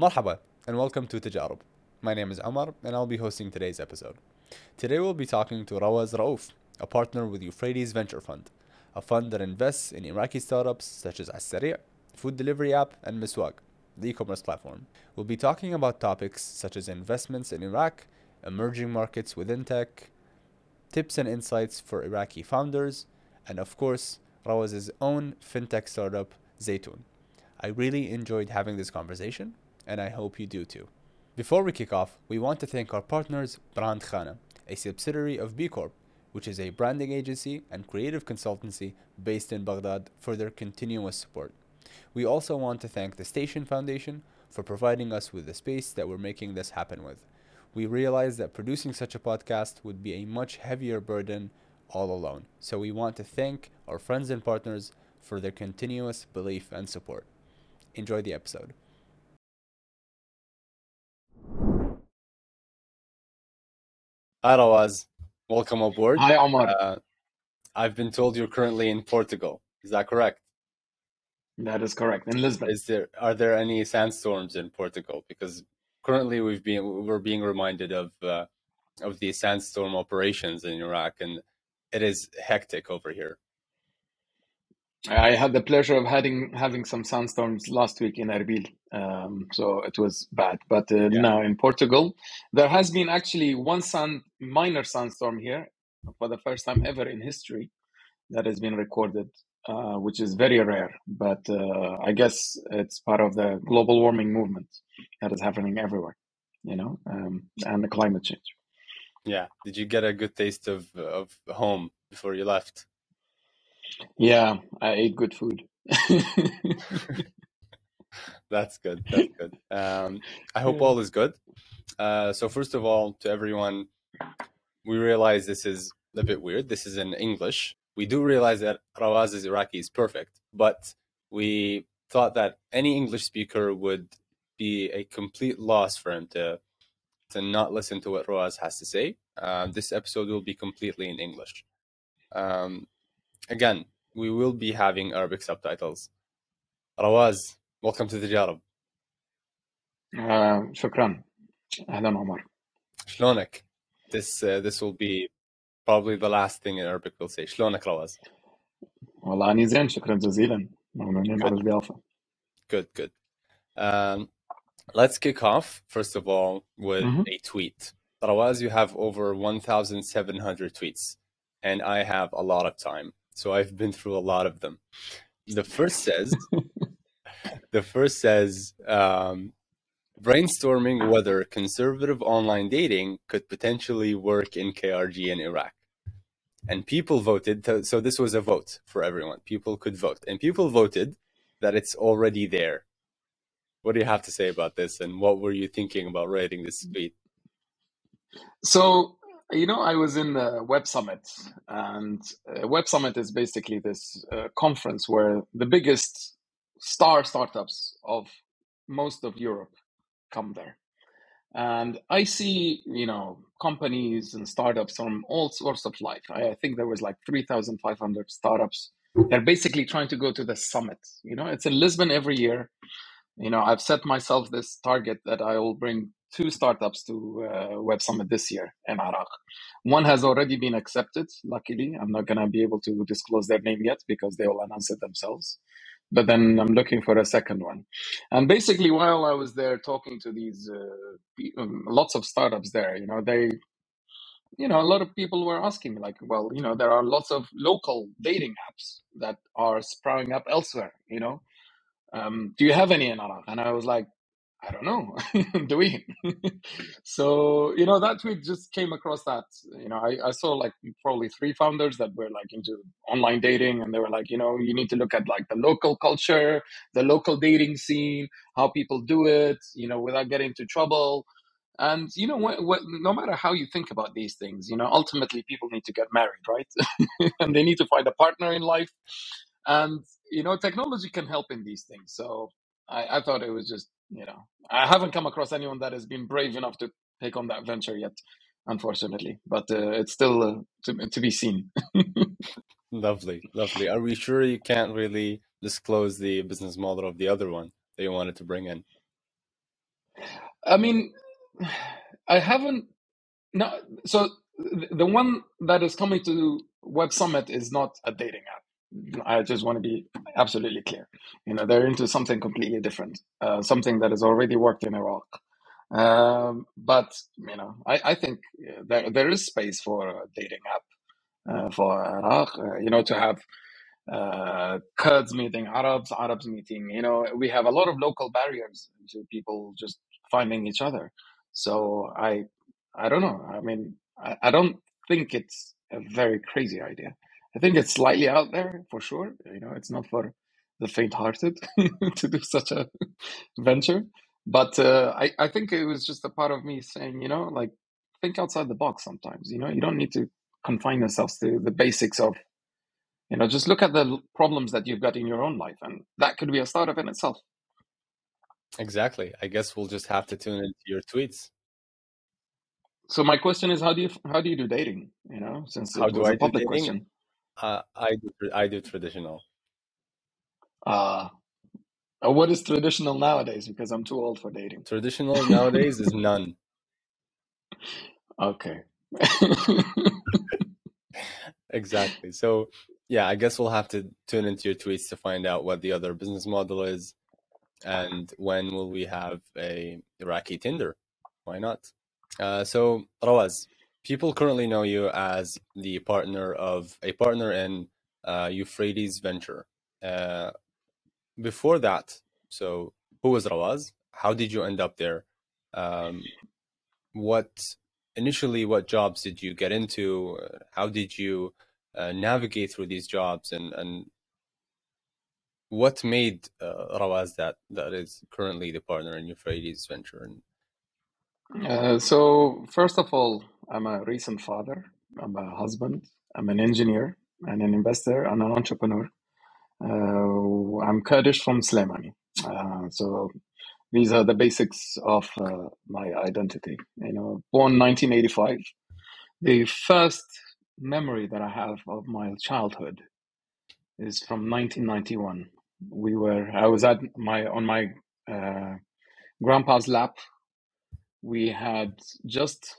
Marhaba and welcome to Tajarib. My name is Omar and I'll be hosting today's episode. Today we'll be talking to Rawaz Rauf, a partner with Euphrates Venture Fund, a fund that invests in Iraqi startups such as As food delivery app, and Miswag, the e-commerce platform. We'll be talking about topics such as investments in Iraq, emerging markets within tech, tips and insights for Iraqi founders, and of course, Rawaz's own fintech startup, Zaytun. I really enjoyed having this conversation, and I hope you do too. Before we kick off, we want to thank our partners, Brand Khana, a subsidiary of B Corp, which is a branding agency and creative consultancy based in Baghdad, for their continuous support. We also want to thank the Station Foundation for providing us with the space that we're making this happen with. We realize that producing such a podcast would be a much heavier burden all alone, so we want to thank our friends and partners for their continuous belief and support. Enjoy the episode. Hi, Rawaz. Welcome aboard. Hi, Omar. Uh, I've been told you're currently in Portugal. Is that correct? that is correct. In Lisbon. Is there are there any sandstorms in Portugal? Because currently we've been we're being reminded of uh, of the sandstorm operations in Iraq, and it is hectic over here. I had the pleasure of having having some sandstorms last week in Erbil, um, so it was bad. But uh, Yeah. now in Portugal, there has been actually one sand minor sandstorm here for the first time ever in history that has been recorded, uh, which is very rare. But uh, I guess it's part of the global warming movement that is happening everywhere, you know, um, and the climate change. Yeah. Did you get a good taste of of home before you left? Yeah, I ate good food. That's good. That's good. Um, I hope all is good. Uh, so first of all, to everyone, we realize this is a bit weird. This is in English. We do realize that Rawaz's Iraqi is perfect, but we thought that any English speaker would be a complete loss for him to to not listen to what Rawaz has to say. Um, this episode will be completely in English. Um, again, we will be having Arabic subtitles. Rawaz, welcome to Tajarib. Uh, شكرا. أهلا عمر. شلونك? This uh, this will be probably the last thing in Arabic we'll say. شلونك Rawaz. والله Good, good. Um, let's kick off first of all with mm-hmm. a tweet. Rawaz, you have over 1,700 tweets, and I have a lot of time so I've been through a lot of them. The first says, the first says, um, brainstorming whether conservative online dating could potentially work in KRG in Iraq. And people voted, th- so this was a vote for everyone. People could vote, and people voted that it's already there. What do you have to say about this, and what were you thinking about writing this tweet? So, you know, I was in the Web Summit, and uh, Web Summit is basically this uh, conference where the biggest star startups of most of Europe come there. And I see, you know, companies and startups from all sorts of life. I, I think there was like 3,500 startups. They're basically trying to go to the summit. You know, it's in Lisbon every year. You know, I've set myself this target that I will bring two startups to uh, Web Summit this year in Iraq. One has already been accepted, luckily. I'm not going to be able to disclose their name yet because they will announce it themselves. But then I'm looking for a second one. And basically, while I was there talking to these uh, um, lots of startups there, you know, they, you know, a lot of people were asking me, like, well, you know, there are lots of local dating apps that are sprouting up elsewhere, you know, um, do you have any in Iraq? And I was like, I don't know. do we? so, you know, that tweet just came across that, you know, I, I saw like probably three founders that were like into online dating and they were like, you know, you need to look at like the local culture, the local dating scene, how people do it, you know, without getting into trouble. And you know what, what? No matter how you think about these things, you know, ultimately people need to get married, right? and they need to find a partner in life. And you know, technology can help in these things. So I, I thought it was just, you know, I haven't come across anyone that has been brave enough to take on that venture yet, unfortunately. But uh, it's still uh, to, to be seen. Lovely, lovely. Are we sure you can't really disclose the business model of the other one that you wanted to bring in? I mean, I haven't. No, so the one that is coming to Web Summit is not a dating app. I just want to be absolutely clear. You know, they're into something completely different, uh, something that has already worked in Iraq. Um, but you know, I, I think uh, there there is space for a dating app uh, for Iraq. Uh, you know, to have uh, Kurds meeting Arabs, Arabs meeting. You know, we have a lot of local barriers to people just finding each other. So I, I don't know. I mean, I, I don't think it's a very crazy idea. I think it's slightly out there for sure. You know, it's not for the faint-hearted to do such a venture. But uh, I, I think it was just a part of me saying, you know, like think outside the box sometimes. You know, you don't need to confine yourselves to the basics of you know, just look at the problems that you've got in your own life, and that could be a startup in itself. Exactly. I guess we'll just have to tune into your tweets. So my question is, how do you how do you do dating? You know, since How it do was I a do public dating? question. Uh, I do, I do traditional. Uh, uh, what is traditional nowadays? Because I'm too old for dating. Traditional nowadays is none. Okay. Exactly. So, yeah, I guess we'll have to tune into your tweets to find out what the other business model is and when will we have a Iraqi Tinder. Why not? Uh, so, Rawaz, people currently know you as the partner of a partner in uh, Euphrates Venture. Uh, before that, so who was Rawaz? How did you end up there? Um, what initially what jobs did you get into? Uh, How did you uh, navigate through these jobs, and and what made uh, Rawaz that that is currently the partner in Euphrates Venture? And Uh, so first of all, I'm a recent father. I'm a husband. I'm an engineer and an investor and an entrepreneur. Uh, I'm Kurdish from Slemani. Uh, so these are the basics of uh, my identity. You know, born 1985. The first memory that I have of my childhood is from 1991. We were I was at my on my uh, grandpa's lap. We had just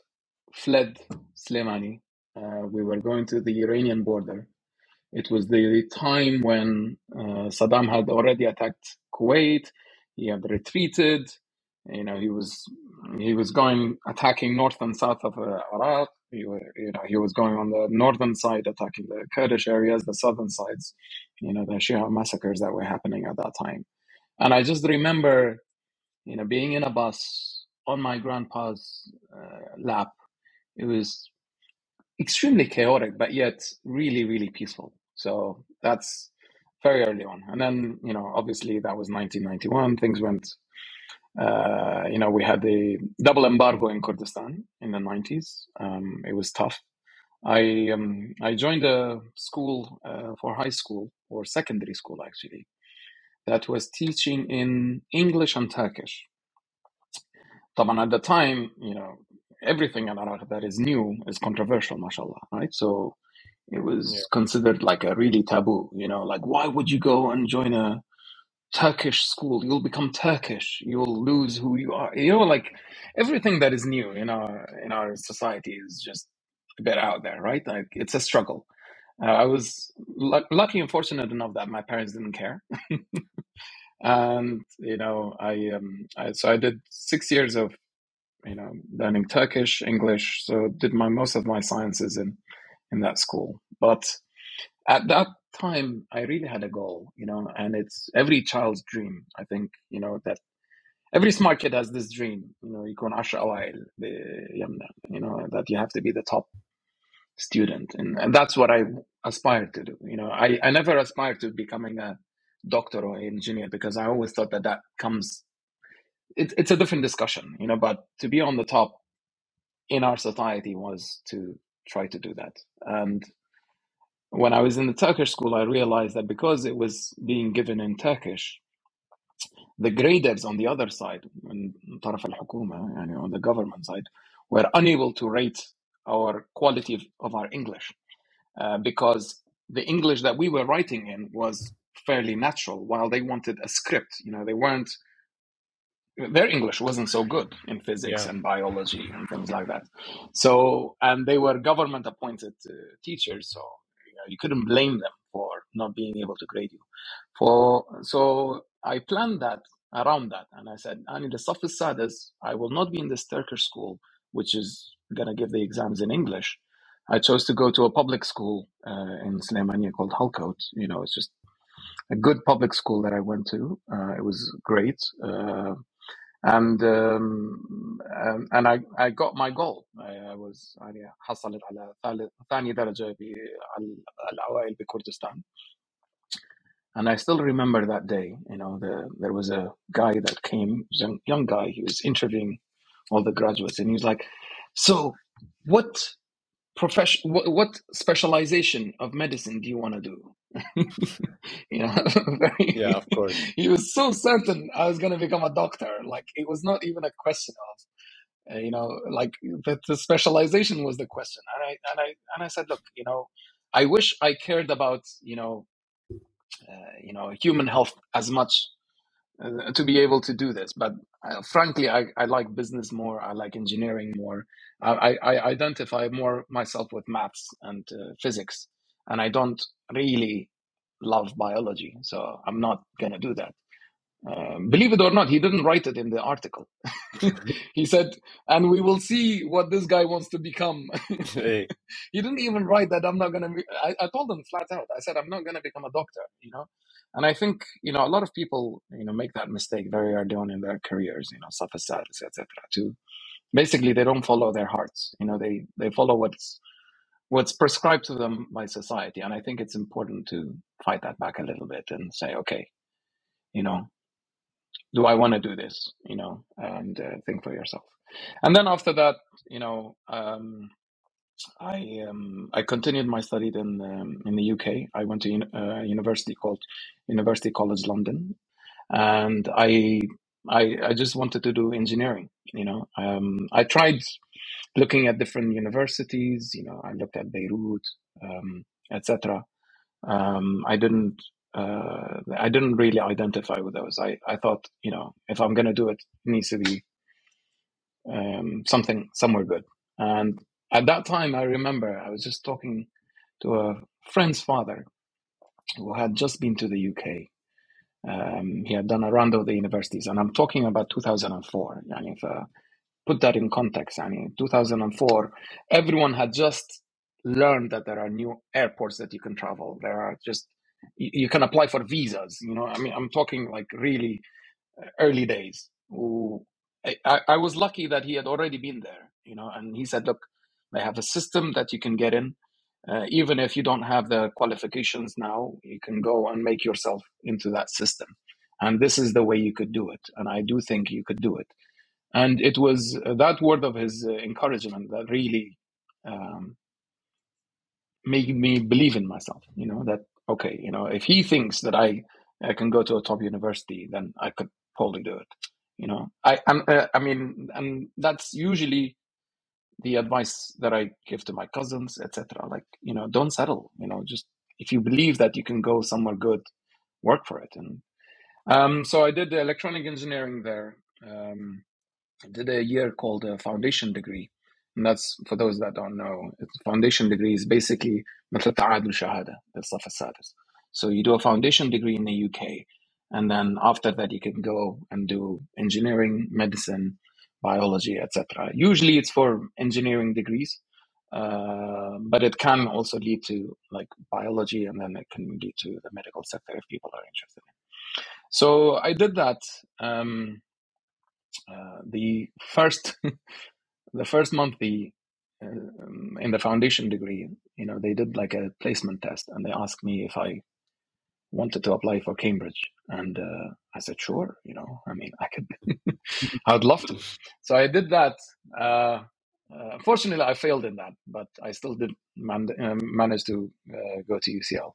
fled Slemani. Uh, we were going to the Iranian border. It was the time when uh, Saddam had already attacked Kuwait. He had retreated. You know, he was he was going attacking north and south of uh, Iraq. He, you know, he was going on the northern side, attacking the Kurdish areas, the southern sides. You know, the Shia massacres that were happening at that time. And I just remember, you know, being in a bus on my grandpa's uh, lap. It was extremely chaotic, but yet really, really peaceful. So that's very early on. And then, you know, obviously that was 1991. Things went, uh, you know, we had the double embargo in Kurdistan in the 90s. Um, it was tough. I um, I joined a school uh, for high school or secondary school actually that was teaching in English and Turkish. And at the time, you know, everything in Iraq that is new is controversial, mashallah, right? So it was yeah. considered like a really taboo, you know, like why would you go and join a Turkish school? You'll become Turkish. You'll lose who you are. You know, like everything that is new in our in our society is just a bit out there, right? Like it's a struggle. Uh, I was l- lucky and fortunate enough that my parents didn't care. and you know I, um, I so I did six years of you know learning Turkish, English. So did my most of my sciences in in that school. But at that time, I really had a goal, you know, and it's every child's dream. I think you know that every smart kid has this dream. You know, you can ashra'il, you know, that you have to be the top student, and and that's what I aspired to do. You know, I I never aspired to becoming a doctor or engineer because i always thought that that comes it, it's a different discussion you know but to be on the top in our society was to try to do that and when I was in the Turkish school, I realized that because it was being given in Turkish, the graders on the other side, من طرف الحكومة, يعني on the government side, were unable to rate our quality of, of our English uh, because the English that we were writing in was fairly natural, while they wanted a script. You know, they weren't their English wasn't so good in physics Yeah. and biology and things like that. So, and they were government appointed uh, teachers, so you, know, you couldn't blame them for not being able to grade you. For so, I planned that around that, and I said, "Ani the Saf Sadis, I will not be in this Turkish school, which is gonna give the exams in English." I chose to go to a public school uh, in Slemania called Halkot. You know, it's just a good public school that I went to. Uh, it was great. Uh, and um, um, and I I got my goal. I, I was يعني حصلت على ثالث ثاني درجة بالأوائل بكردستان. And I still remember that day. You know, the, there was a guy that came, was a young, young guy. He was interviewing all the graduates, and he was like, "So, what profession? What, what specialization of medicine do you want to do?" you know, Yeah, of course. he was so certain I was going to become a doctor. Like it was not even a question of uh, you know like the, the specialization was the question. And i and i and i said look you know i wish i cared about you know uh, you know human health as much uh, to be able to do this. But uh, frankly I, I like business more. I like engineering more. I i, I identify more myself with maths and uh, physics. And i don't really love biology so i'm not going to do that um, believe it or not, he didn't write it in the article. he said, and we will see what this guy wants to become. hey, he didn't even write that I'm not going to be. I, I told him flat out, I said, I'm not going to become a doctor, you know? And I think, you know, a lot of people, you know, make that mistake very early on in their careers, you know, suffasades, etc. To basically, they don't follow their hearts. You know, they, they follow what's, what's prescribed to them by society. And I think it's important to fight that back a little bit and say, okay, you know, do I want to do this? You know, and uh, think for yourself. And then after that, you know, um, I um, I continued my studies in um, in the UK. I went to a uh, university called University College London, and I I I just wanted to do engineering. You know, um, I tried looking at different universities. You know, I looked at Beirut, um, etc um, I didn't uh, I didn't really identify with those. I, I thought, you know, if I'm gonna do it, it needs to be um, something somewhere good. And at that time, I remember I was just talking to a friend's father who had just been to the UK. Um, he had done a round of the universities, and I'm talking about 2004. Yani if, uh, put that in context, I mean, 2004, everyone had just learned that there are new airports that you can travel. There are just you, you can apply for visas. You know, I mean, I'm talking like really early days. I I was lucky that he had already been there, you know, and he said, look, they have a system that you can get in. Uh, even if you don't have the qualifications now, you can go and make yourself into that system. And this is the way you could do it. And I do think you could do it. And it was uh, that word of his uh, encouragement that really um, made me believe in myself, you know, that, okay, you know, if he thinks that I, I can go to a top university, then I could probably do it. You know, I, uh, I mean, and that's usually the advice that I give to my cousins, etc. Like, you know, don't settle, you know, just if you believe that you can go somewhere good, work for it. And, um, so I did the electronic engineering there. Um, I did a year called a foundation degree. And that's for those that don't know. It's foundation degree is basically مثل تعادل شهادة للصف السادس. So you do a foundation degree in the UK, and then after that you can go and do engineering, medicine, biology, etc. Usually it's for engineering degrees, uh, but it can also lead to like biology, and then it can lead to the medical sector if people are interested. So I did that. Um, uh, the first the first month the um, in the foundation degree you know they did like a placement test and they asked me if i wanted to apply for cambridge. And uh, i said sure you know i mean i could i'd love to. So i did that uh, uh, fortunately i failed in that but i still did man- um, manage to uh, go to ucl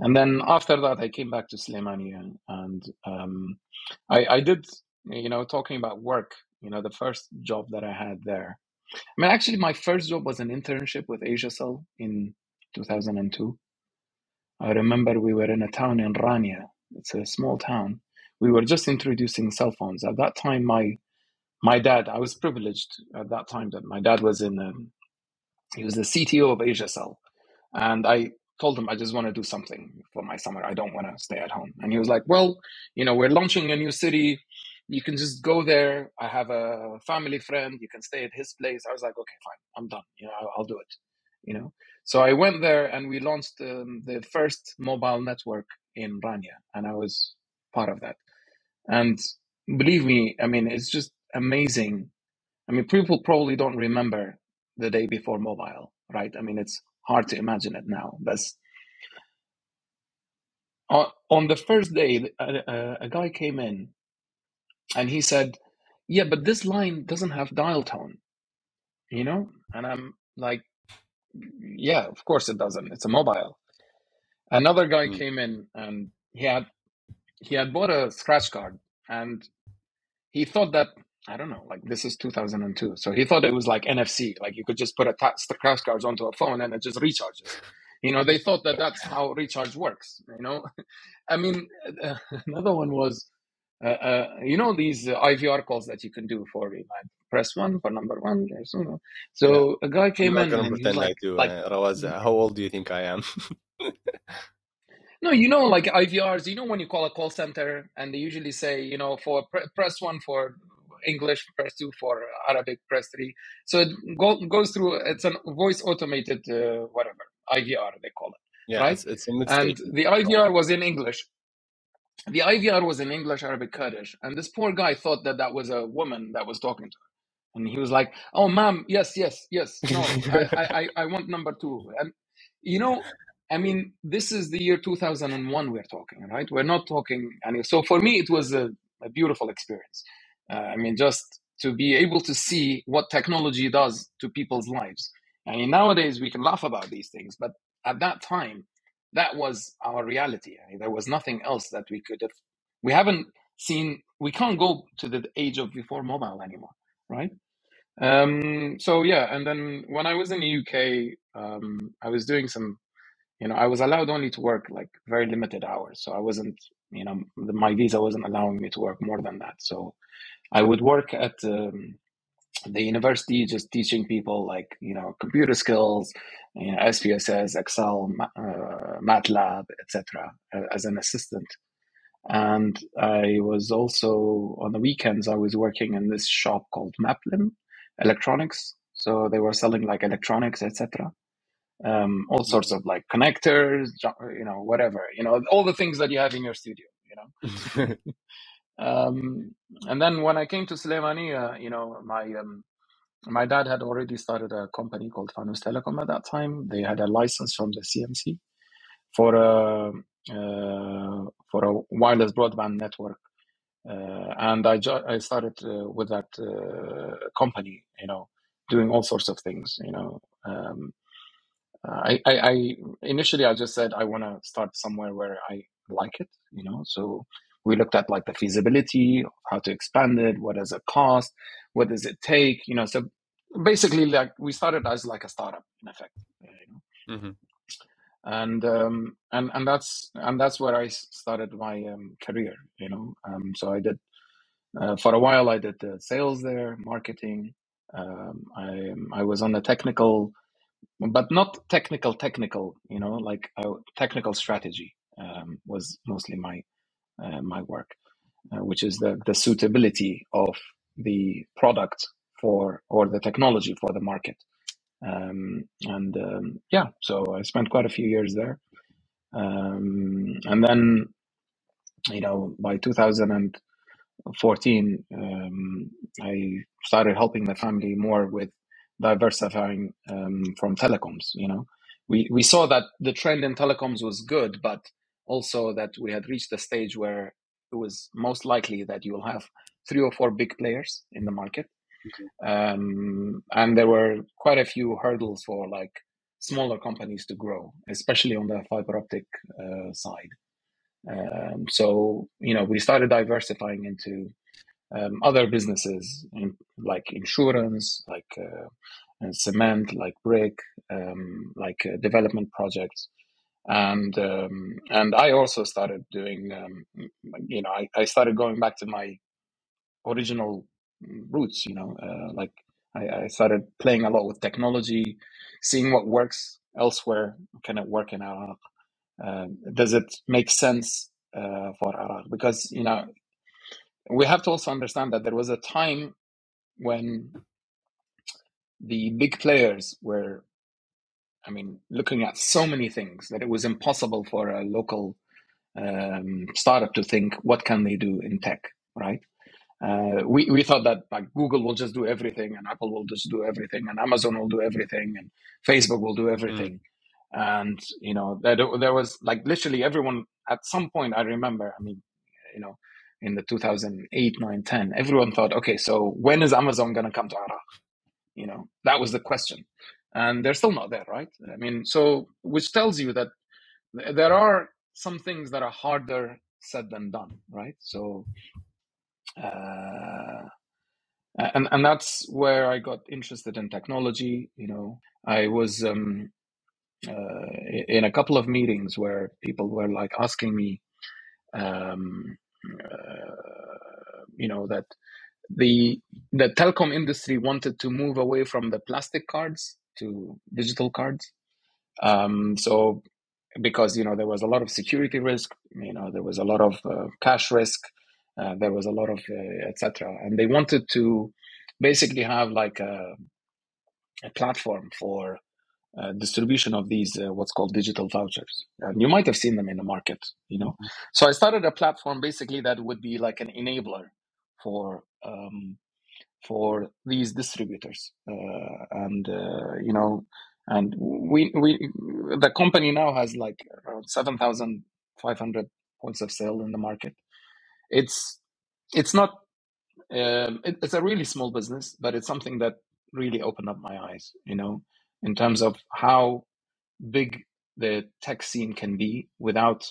and then after that i came back to Slemania and um, I, I did you know talking about work you know the first job that i had there. I mean, actually, my first job was an internship with Asia AsiaCell in 2002. I remember we were in a town in Rania. It's a small town. we were just introducing cell phones. At that time, my my dad, I was privileged at that time that my dad was in, um, he was the CTO of Asia Cell. And I told him, I just want to do something for my summer. I don't want to stay at home. And he was like, well, you know, we're launching a new city. You can just go there. I have a family friend. You can stay at his place. I was like, okay, fine. I'm done. You know, I'll, I'll do it. You know, so I went there and we launched um, the first mobile network in Rania, and I was part of that. And believe me, I mean, it's just amazing. I mean, people probably don't remember the day before mobile, right? I mean, it's hard to imagine it now. But on the first day, a guy came in and he said, "Yeah, but this line doesn't have dial tone," you know. And I'm like, "Yeah, of course it doesn't. It's a mobile." Another guy mm. came in and he had he had bought a scratch card and he thought that I don't know, like this is 2002. So he thought it was like NFC, like you could just put a ta- scratch cards onto a phone and it just recharges. You know, they thought that that's how recharge works. You know, I mean, another one was, uh, uh, you know, these IVR calls that you can do for like press one for number one. So, so yeah. a guy came in and he was like, do, like uh, how old do you think I am? No, you know, like IVRs, you know, when you call a call center and they usually say, you know, for pre- press one for English, press two for Arabic, press three. So it go, goes through, it's a voice automated, uh, whatever, IVR, they call it. Yeah, right? it's, it's And the IVR was in English. The IVR was in English, Arabic, Kurdish. And this poor guy thought that that was a woman that was talking to her. And he was like, oh, ma'am, yes, yes, yes. No, I, I, I want number two. And, you know, I mean, this is the year 2001 we're talking, right? We're not talking any. So for me, it was a, a beautiful experience. Uh, I mean, just to be able to see what technology does to people's lives. I mean, nowadays we can laugh about these things, but at that time, that was our reality. I mean, there was nothing else that we could have. We haven't seen. We can't go to the age of before mobile anymore, right? Um, so yeah, and then when I was in the UK, um, I was doing some you know, I was allowed only to work like very limited hours. So I wasn't, you know, the, my visa wasn't allowing me to work more than that. So I would work at um, the university, just teaching people like, you know, computer skills, you know, SPSS, Excel, uh, MATLAB, etc. as an assistant. And I was also on the weekends, I was working in this shop called Maplin Electronics. So they were selling like electronics, etc um, all sorts of like connectors, you know, whatever, you know, all the things that you have in your studio, you know. um, and then when I came to Suleimania, you know, my um, my dad had already started a company called Fanus Telecom at that time. They had a license from the CMC for a uh, for a wireless broadband network, uh, and I ju- I started uh, with that uh, company, you know, doing all sorts of things, you know. Um, uh, I, I, I, initially I just said I want to start somewhere where I like it, you know. So we looked at like the feasibility, how to expand it, what does it cost, what does it take, you know. So basically, like we started as like a startup in effect, you know. Mm-hmm. And um, and and that's and that's where I started my um, career, you know. Um, so I did uh, for a while. I did the sales there, marketing. Um, I I was on the technical but not technical technical you know like uh, technical strategy um, was mostly my uh, my work uh, which is the the suitability of the product for or the technology for the market um, and um, yeah so i spent quite a few years there um, and then you know by 2014 um, i started helping the family more with diversifying um, from telecoms. You know, we we saw that the trend in telecoms was good, but also that we had reached a stage where it was most likely that you will have three or four big players in the market, okay. um, and there were quite a few hurdles for like smaller companies to grow, especially on the fiber optic uh, side. Um, so you know, we started diversifying into um, other businesses in, like insurance, like uh, cement, like brick, um, like uh, development projects. And um, and I also started doing, um, you know, I, I started going back to my original roots. You know, uh, like I, I started playing a lot with technology, seeing what works elsewhere. Can it work in Iraq? Uh, does it make sense uh, for Iraq? Because you know, we have to also understand that there was a time when the big players were, I mean, looking at so many things that it was impossible for a local um, startup to think, what can they do in tech, right? Uh, we, we thought that like Google will just do everything and Apple will just do everything and Amazon will do everything and Facebook will do everything. Mm. And, you know, that there was like literally everyone at some point, I remember, I mean, you know, in the 2008, 9, 10, everyone thought, okay, so when is Amazon going to come to Iraq? You know, that was the question. And they're still not there, right? I mean, so which tells you that there are some things that are harder said than done, right? So, uh, and and that's where I got interested in technology. You know, I was um, uh, in a couple of meetings where people were like asking me, um, uh, you know, that the the telecom industry wanted to move away from the plastic cards to digital cards. Um, so because you know there was a lot of security risk, you know there was a lot of uh, cash risk, uh, there was a lot of uh, etc. And they wanted to basically have like a, a platform for uh, distribution of these uh, what's called digital vouchers and you might have seen them in the market you know mm-hmm. so i started a platform basically that would be like an enabler for um, for these distributors, uh, and uh, you know, and we we the company now has like around seven thousand five hundred points of sale in the market. It's it's not um, it, it's a really small business, but it's something that really opened up my eyes. You know, in terms of how big the tech scene can be without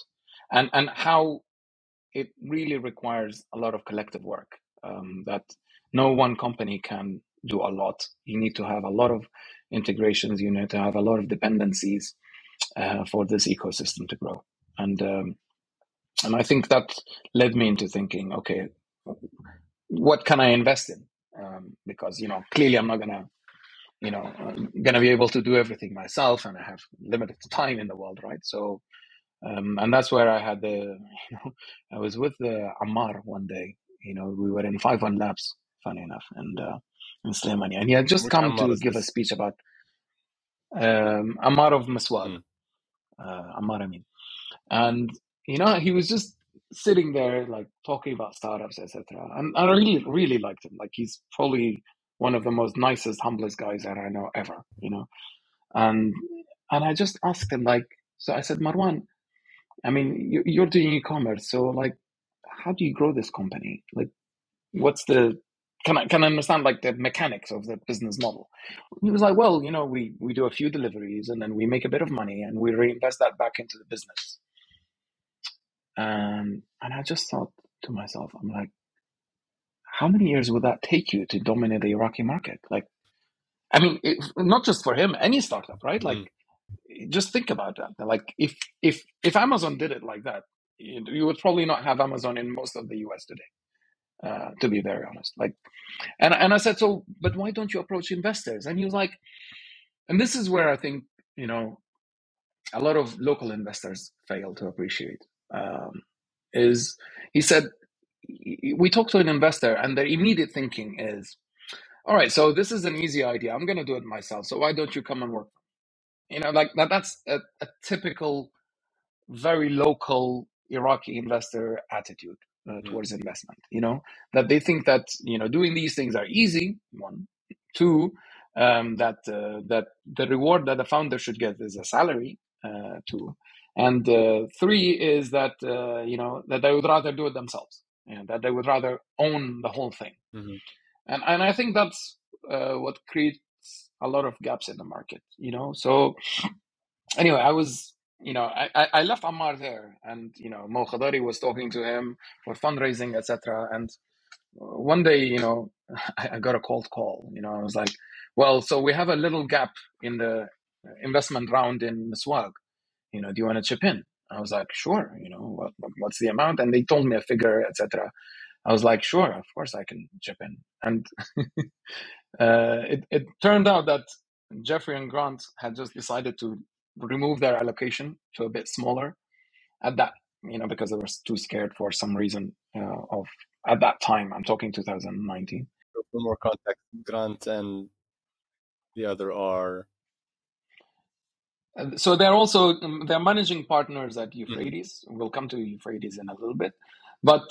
and and how it really requires a lot of collective work um, that no one company can do a lot. You need to have a lot of integrations. You need to have a lot of dependencies uh, for this ecosystem to grow. And um, and I think that led me into thinking, okay, what can I invest in? Um, because you know, clearly, I'm not gonna, you know, I'm gonna be able to do everything myself, and I have limited time in the world, right? So. Um, and that's where I had the, you know, I was with the Ammar one day, you know, we were in 5-1 Labs, funny enough, and uh, in. And he had just Which come Ammar to give this? a speech about um, Ammar of Miswag. Mm. Uh, Ammar Amin. And, you know, he was just sitting there, like, talking about startups, etc. And I really, really liked him. Like, he's probably one of the most nicest, humblest guys that I know ever, you know. And and I just asked him, like, so I said, Marwan, I mean, you, you're doing e-commerce, so like, how do you grow this company? Like, what's the can I can I understand like the mechanics of the business model? He was like, well, you know, we we do a few deliveries and then we make a bit of money and we reinvest that back into the business. Um, and I just thought to myself, I'm like, how many years would that take you to dominate the Iraqi market? Like, I mean, it, not just for him, any startup, right? Like, mm. just think about that. Like, if if if Amazon did it like that, you would probably not have Amazon in most of the US today. Uh, to be very honest, like, and and I said, so, but why don't you approach investors? And he was like, and this is where I think you know, a lot of local investors fail to appreciate. Um, is he said we talked to an investor and their immediate thinking is all right so this is an easy idea i'm going to do it myself so why don't you come and work you know like that, that's a, a typical very local Iraqi investor attitude uh, mm. towards investment. You know that they think that you know doing these things are easy. One, two, um, that uh, that the reward that the founder should get is a salary. Uh, two, and uh, three is that uh, you know that they would rather do it themselves and that they would rather own the whole thing. Mm-hmm. And and I think that's uh, what creates a lot of gaps in the market. You know, so anyway, I was you know, I, I left Ammar there, and you know, Mo Khadari was talking to him for fundraising, etc. And one day, you know, I, I, got a cold call. You know, I was like, "Well, so we have a little gap in the investment round in Miswag. you know, do you want to chip in? I was like, sure, you know, what, what's the amount? And they told me a figure, etc. I was like, sure, of course I can chip in. And uh, it, it turned out that Jeffrey and Grant had just decided to remove their allocation to a bit smaller at that, you know, because they were too scared for some reason uh, of at that time. I'm talking 2019. For more context, Grant and the other are so they're also um, they're managing partners at Euphrates. Mm-hmm. We'll come to Euphrates in a little bit, but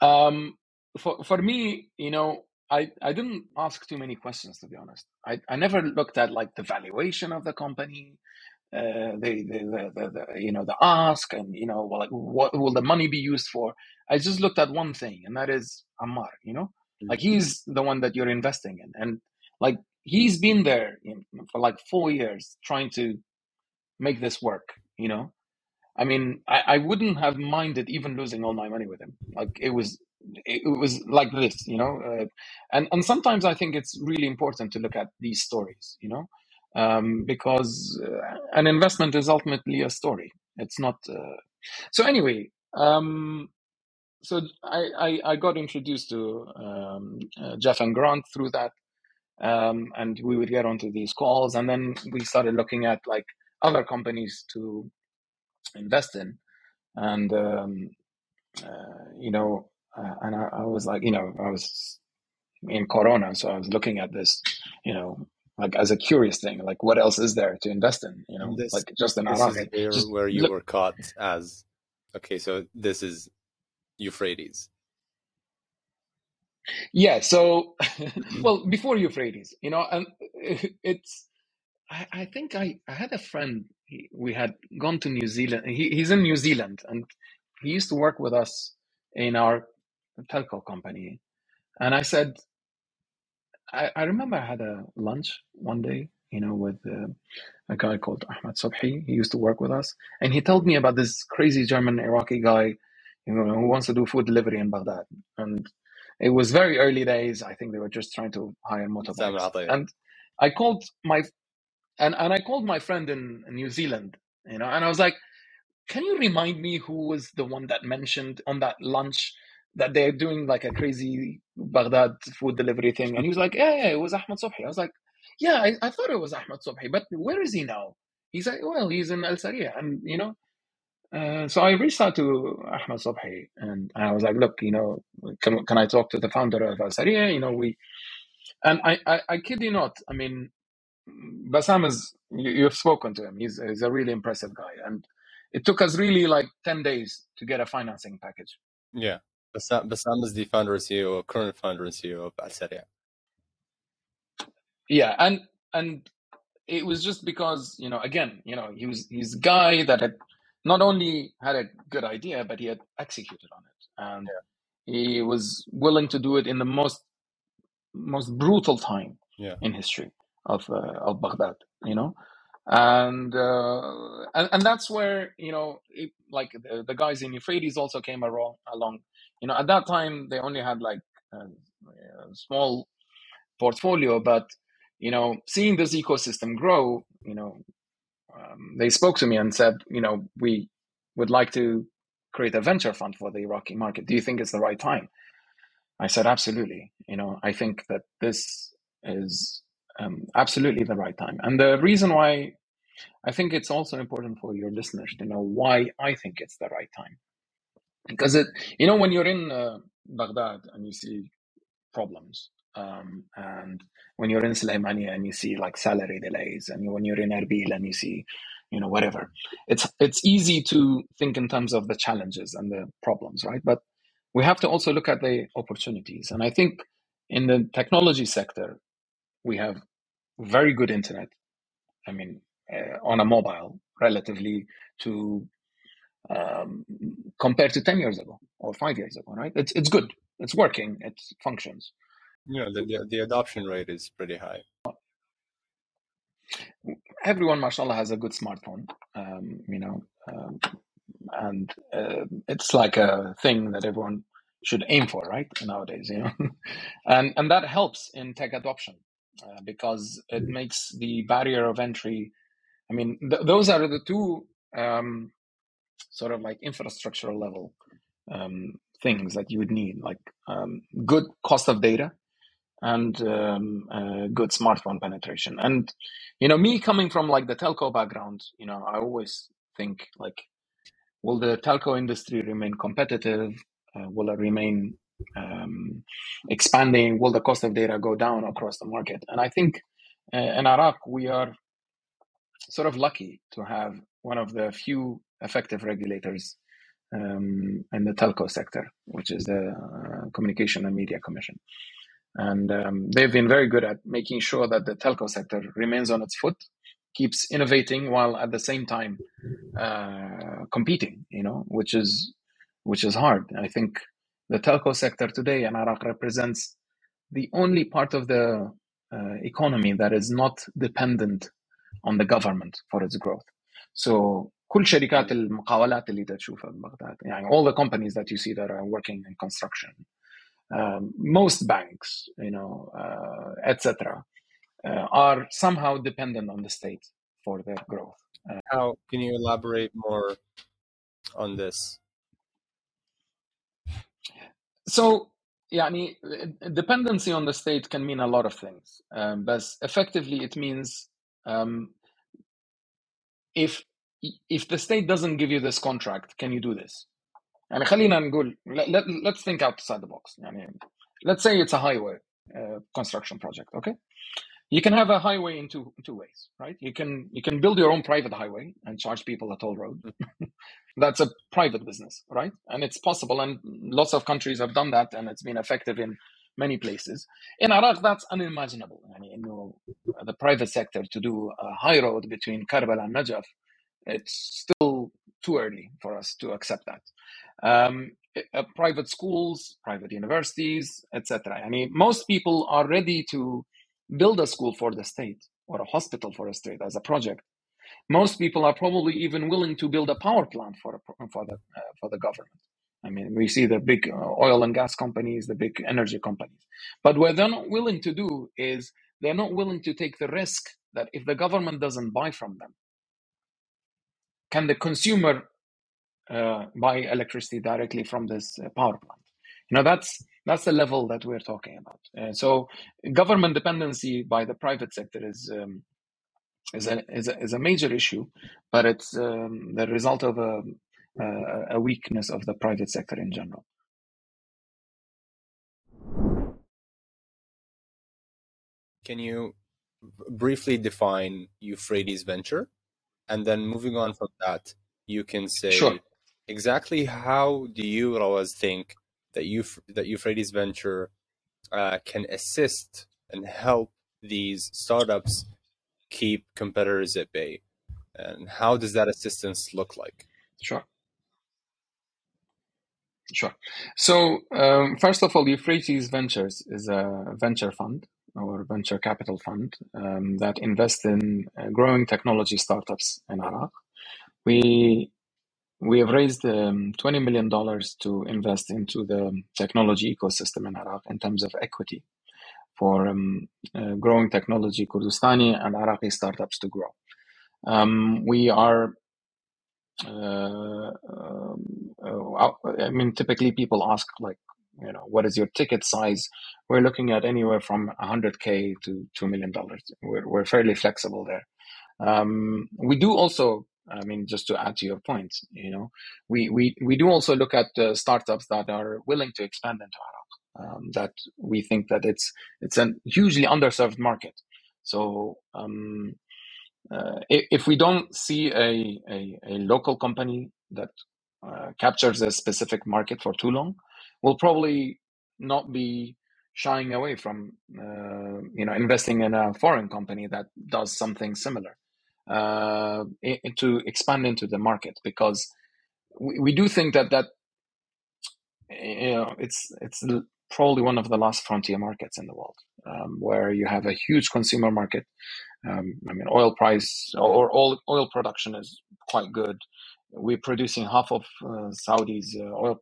um, for for me, you know, I I didn't ask too many questions to be honest. I I never looked at like the valuation of the company, uh, the, the, the, the, the you know the ask, and you know like what will the money be used for. I just looked at one thing, and that is Ammar. You know, mm-hmm. like he's the one that you're investing in, and like he's been there for like four years trying to make this work you know i mean I, I wouldn't have minded even losing all my money with him like it was it, was like this you know uh, and and sometimes i think it's really important to look at these stories you know um, because uh, an investment is ultimately a story it's not uh... so anyway um, so I, I, I got introduced to um, uh, Jeff and Grant through that, um, and we would get onto these calls, and then we started looking at like other companies to invest in. And, um, uh, you know, uh, and I, I, was like, you know, I was in Corona, so I was looking at this, you know, like as a curious thing, like what else is there to invest in, you know, this, like just an this is just where you look, were caught as, okay, so this is Euphrates. Yeah. So, well, before Euphrates, you know, and it's I, I think I, I had a friend. He, we had gone to New Zealand. He, he's in New Zealand, and he used to work with us in our telco company. And I said, I, I remember I had a lunch one day, you know, with uh, a guy called Ahmad Subhi. He used to work with us, and he told me about this crazy German Iraqi guy, you know, who wants to do food delivery in Baghdad. And it was very early days. I think they were just trying to hire motorbikes. And I called my and and I called my friend in, New Zealand, you know, and I was like, "Can you remind me who was the one that mentioned on that lunch that they're doing like a crazy Baghdad food delivery thing?" And he was like, "Yeah, yeah it was Ahmed Subhi." I was like, "Yeah, I, I thought it was Ahmed Subhi, but where is he now?" He's like, "Well, he's in Al Saria," and you know. Uh, so I reached out to Ahmed Subhi and I was like, look, you know, can, can I talk to the founder of Al Saria? You know, we, and I, I, I kid you not, I mean, Bassam is you, have spoken to him. He's, he's a really impressive guy, and it took us really like ten days to get a financing package. Yeah, Bassam, Bassam is the founder and CEO, current founder and CEO of Al Yeah, and and it was just because you know again you know he was he's a guy that had not only had a good idea but he had executed on it and yeah. he was willing to do it in the most most brutal time yeah. in history of uh, of Baghdad, you know, and uh, and and that's where you know it, like the, the, guys in Euphrates also came along. Along, you know, at that time they only had like a, a small portfolio, but you know, seeing this ecosystem grow, you know, um, they spoke to me and said, you know, we would like to create a venture fund for the Iraqi market. Do you think it's the right time? I said, absolutely. You know, I think that this is um, absolutely the right time. And the reason why I think it's also important for your listeners to know why I think it's the right time. Because it, you know, when you're in uh, Baghdad and you see problems, um, and when you're in Sulaimania and you see like salary delays, and when you're in Erbil and you see, you know, whatever, it's it's easy to think in terms of the challenges and the problems, right? But we have to also look at the opportunities, and I think in the technology sector, we have very good internet. I mean, uh, on a mobile, relatively to um, compared to ten years ago or five years ago, right? It's it's good. It's working. It functions. Yeah, the, the, the adoption rate is pretty high. Everyone, mashallah, has a good smartphone. Um, you know, um, and uh, it's like a thing that everyone should aim for, right? Nowadays, you know, and and that helps in tech adoption uh, because it makes the barrier of entry. I mean, th- those are the two um, sort of like infrastructural level um, things that you would need, like um, good cost of data and um, uh, good smartphone penetration. And you know, me coming from like the telco background, you know, I always think like, will the telco industry remain competitive? Uh, will it remain um, expanding? Will the cost of data go down across the market? And I think uh, in Iraq we are sort of lucky to have one of the few effective regulators um, in the telco sector, which is the uh, Communication and Media Commission. And um, they've been very good at making sure that the telco sector remains on its foot, keeps innovating while at the same time uh, competing. You know, which is which is hard. I think the telco sector today in Iraq represents the only part of the uh, economy that is not dependent on the government for its growth. So كل شركات المقاولات اللي تشوفها ببغداد يعني all the companies that you see that are working in construction um, most banks you know uh, etc uh, are somehow dependent on the state for their growth uh, how can you elaborate more on this so يعني dependency on the state can mean a lot of things um, but effectively it means um, if if the state doesn't give you this contract can you do this يعني خلينا نقول let, let, let's think outside the box يعني let's say it's a highway uh, construction project okay you can have a highway in two, in two ways right you can you can build your own private highway and charge people a toll road that's a private business right and it's possible and lots of countries have done that and it's been effective in many places in iraq that's unimaginable I mean, you know, the private sector to do a high road between karbala and najaf it's still too early for us to accept that. Um, uh, private schools, private universities, etc. I mean, most people are ready to build a school for the state or a hospital for a state as a project. Most people are probably even willing to build a power plant for a, for the uh, for the government. I mean, we see the big uh, oil and gas companies, the big energy companies. But what they're not willing to do is they're not willing to take the risk that if the government doesn't buy from them, can the consumer uh, buy electricity directly from this uh, power plant? You know, that's that's the level that we're talking about. Uh, so, government dependency by the private sector is um, is a, is a is a major issue, but it's um, the result of a, a a weakness of the private sector in general. Can you briefly define Euphrates Venture? And then moving on from that, you can say Sure. exactly how do you, Rawaz, think that you that Euphrates Venture uh, can assist and help these startups keep competitors at bay, and how does that assistance look like? Sure. Sure. So, um, first of all, Euphrates Ventures is a venture fund or venture capital fund um, that invests in uh, growing technology startups in Iraq. We we have raised um, $20 million to invest into the technology ecosystem in Iraq in terms of equity for um, uh, growing technology Kurdistani and Iraqi startups to grow. Um, we are uh, um, uh, I mean, typically people ask like, you know, what is your ticket size? We're looking at anywhere from 100k to two million dollars. We're we're fairly flexible there. Um, we do also, I mean, just to add to your point, you know, we we we do also look at uh, startups that are willing to expand into Iraq. Um, that we think that it's it's a hugely underserved market. So um, uh, if we don't see a, a, a local company that uh, captures a specific market for too long, we'll probably not be shying away from uh, you know investing in a foreign company that does something similar uh, to expand into the market because we, we do think that that you know it's it's probably one of the last frontier markets in the world um, where you have a huge consumer market um, I mean, oil price or oil, oil production is quite good. We're producing half of uh, Saudi's uh, oil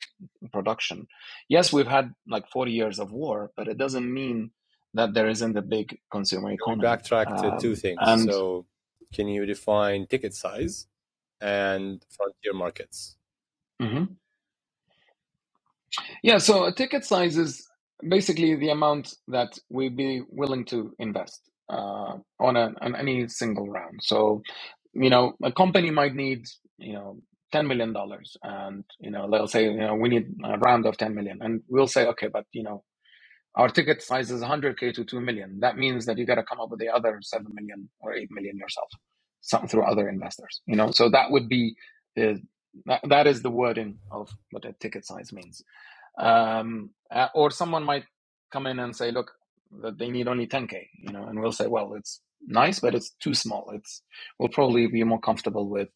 production. Yes, we've had like 40 years of war, but it doesn't mean that there isn't a big consumer economy. We Backtrack to um, two things. And, so, can you define ticket size and frontier markets? Mm-hmm. Yeah, so a ticket size is basically the amount that we'd be willing to invest uh, on a on any single round. So, you know, a company might need, you know, ten million dollars, and you know they'll say, you know, we need a round of ten million, and we'll say, okay, but you know, our ticket size is 100k to 2 million. That means that you got to come up with the other 7 million or 8 million yourself, some through other investors. You know, so that would be the that, that is the wording of what a ticket size means. Um, uh, or someone might come in and say, look, that they need only 10k. You know, and we'll say, well, it's nice, but it's too small. It's we'll probably be more comfortable with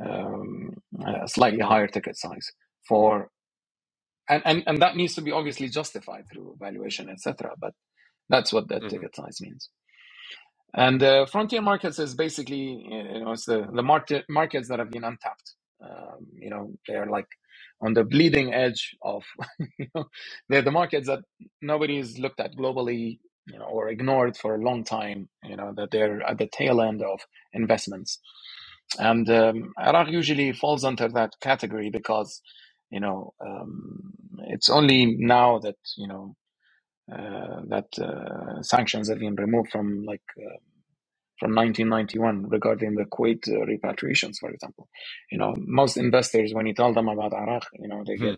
um, a slightly higher ticket size for and, and and that needs to be obviously justified through valuation etc but that's what that hmm ticket size means. And uh, frontier markets is basically you know it's the the market markets that have been untapped. Um, you know they're like on the bleeding edge of you know they're the markets that nobody's looked at globally you know or ignored for a long time you know that they're at the tail end of investments and um, Iraq usually falls under that category because you know um, it's only now that you know uh, that uh, sanctions have been removed from like uh, from 1991 regarding the Kuwait uh, repatriations, for example. You know, most investors when you tell them about Iraq, you know, they get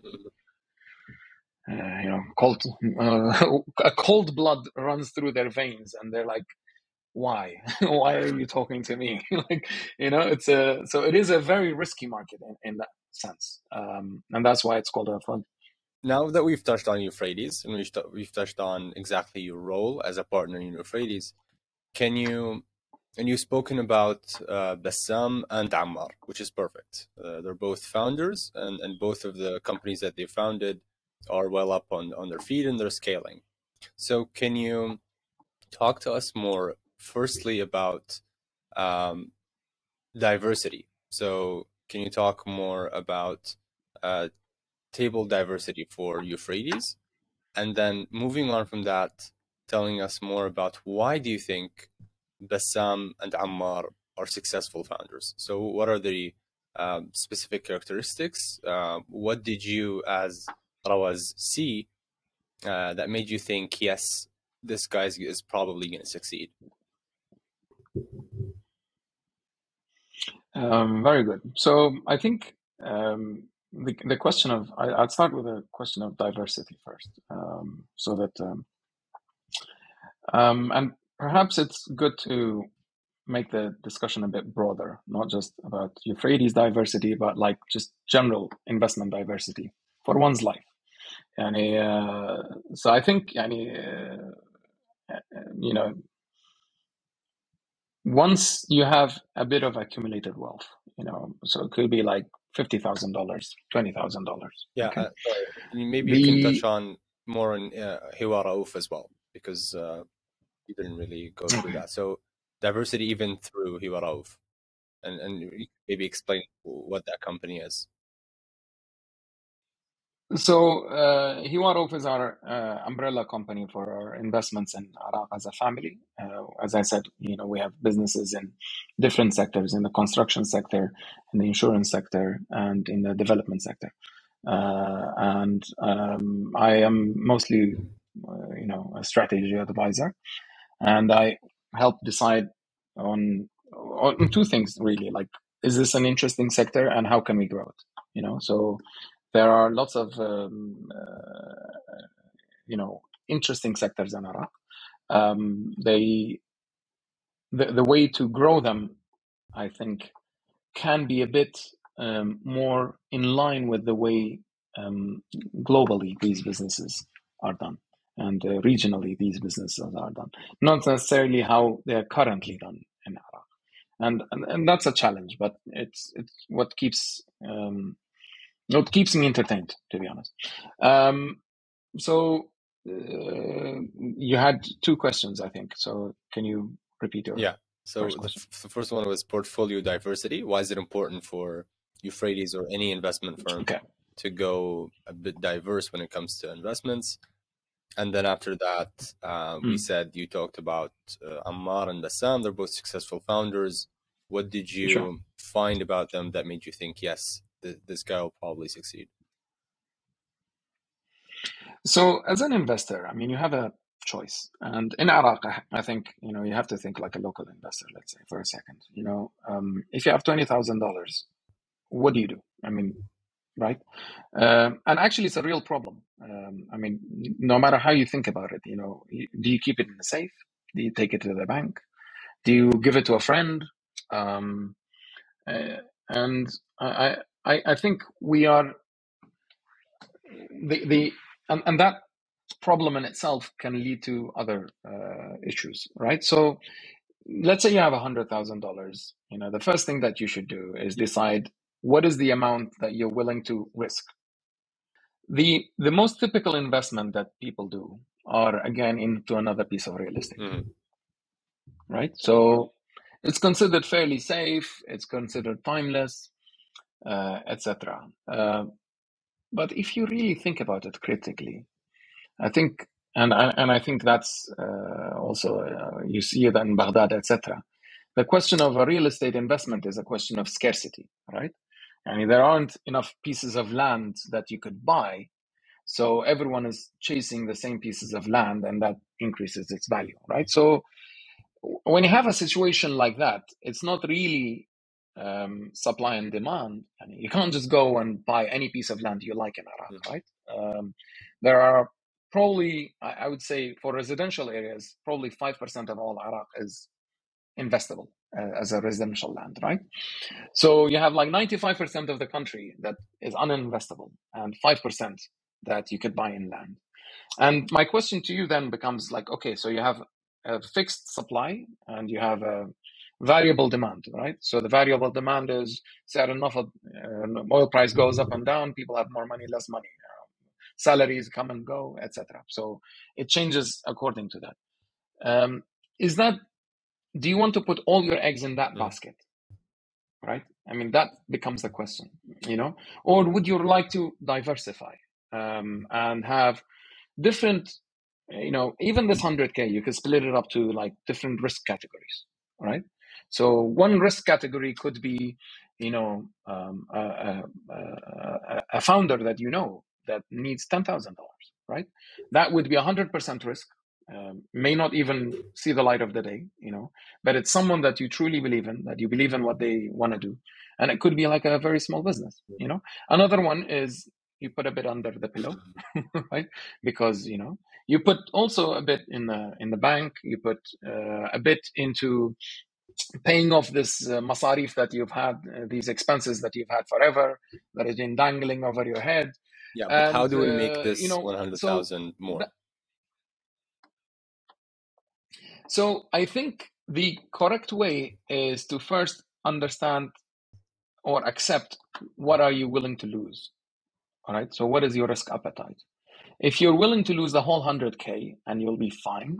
uh, you know cold uh, a cold blood runs through their veins, and they're like why why are you talking to me like you know it's a so it is a very risky market in, in that sense um and that's why it's called a fund Now that we've touched on Euphrates and we've, we've touched on exactly your role as a partner in Euphrates, can you, and you've spoken about uh, Bassam and Ammar, which is perfect. Uh, they're both founders, and, and both of the companies that they founded are well up on, on their feet and they're scaling. So, can you talk to us more, firstly, about um, diversity? So, can you talk more about uh, table diversity for Euphrates? And then moving on from that, telling us more about why do you think Bassam and Ammar are successful founders? So, what are the um, specific characteristics? Uh, what did you, as Rawaz, see uh, that made you think, yes, this guy is probably going to succeed? Um very good so i think um the, the question of I, i'd start with a question of diversity first um so that um, um and perhaps it's good to make the discussion a bit broader, not just about Euphrates diversity, but like just general investment diversity for one's life. And uh, so I think, yani, uh, you know, once you have a bit of accumulated wealth, you know, so it could be like fifty thousand dollars, twenty thousand dollars. Yeah, Okay. uh. Maybe you can touch on more on uh, Rauf as well, because uh, you didn't really go through that. So diversity even through Hiwar Rauf, and and maybe explain what that company is. So uh, is our uh, umbrella company for our investments in Iraq as a family. Uh, as I said, you know, we have businesses in different sectors, in the construction sector, in the insurance sector, and in the development sector. Uh, and um, I am mostly, uh, you know, a strategy advisor, and I help decide on on two things really, like is this an interesting sector, and how can we grow it? You know, so there are lots of um, uh, you know interesting sectors in Iraq. Um, they the, the way to grow them, I think, can be a bit um, more in line with the way um, globally these businesses are done and uh, regionally these businesses are done, not necessarily how they are currently done in Iraq. And, and and that's a challenge, but it's it's what keeps um, what keeps me entertained, to be honest. Um, so uh, you had two questions, I think. So can you repeat your Yeah. So first the, f- the first one was portfolio diversity. Why is it important for Euphrates or any investment firm Okay. to go a bit diverse when it comes to investments? And then after that, uh, we Mm. said you talked about uh, Ammar and Bassam. They're both successful founders. What did you sure. find about them that made you think, yes, th- this guy will probably succeed? So, as an investor, I mean, you have a choice, and in Iraq, I, think you know you have to think like a local investor. Let's say for a second, you know, um, if you have twenty thousand dollars, what do you do? I mean, right? Um, and actually, it's a real problem. Um, I mean, no matter how you think about it, you know, do you keep it in the safe? Do you take it to the bank? Do you give it to a friend? Um, uh, and I, I, I think we are the the and, and that problem in itself can lead to other uh, issues, right? So, let's say you have a hundred thousand dollars. You know, the first thing that you should do is decide what is the amount that you're willing to risk the the most typical investment that people do are again into another piece of real estate mm-hmm. right so it's considered fairly safe it's considered timeless etc uh, but if you really think about it critically i think and I, and I think that's uh, also uh, you see it in Baghdad, etc. The question of a real estate investment is a question of scarcity, right? I mean, there aren't enough pieces of land that you could buy. So everyone is chasing the same pieces of land and that increases its value, right? So when you have a situation like that, it's not really um, supply and demand. I mean, you can't just go and buy any piece of land you like in Iraq, mm-hmm. right? Um, there are probably, I would say, for residential areas, probably 5% of all Iraq is investable uh, as a residential land, right? So you have like 95% of the country that is uninvestable and 5% that you could buy in land. And my question to you then becomes like, okay, so you have a fixed supply and you have a variable demand, right? So the variable demand is say enough of uh, oil price goes up and down, people have more money, less money, uh, salaries come and go, etc. So it changes according to that. Um, is that do you want to put all your eggs in that basket right i mean that becomes the question you know or would you like to diversify um, and have different you know even this 100k you could split it up to like different risk categories right so one risk category could be you know um, a, a, a, founder that you know that needs $10000 right that would be 100% risk um, may not even see the light of the day, you know, but it's someone that you truly believe in, that you believe in what they want to do. And it could be like a very small business, you know. Another one is you put a bit under the pillow, right? Because, you know, you put also a bit in the in the bank, you put uh, a bit into paying off this uh, masarif that you've had, uh, these expenses that you've had forever, that has been dangling over your head. Yeah, but and, how do we make uh, this you know, 100,000 so more? That, So I think the correct way is to first understand or accept what are you willing to lose. All right. So what is your risk appetite? If you're willing to lose the whole 100K and you'll be fine,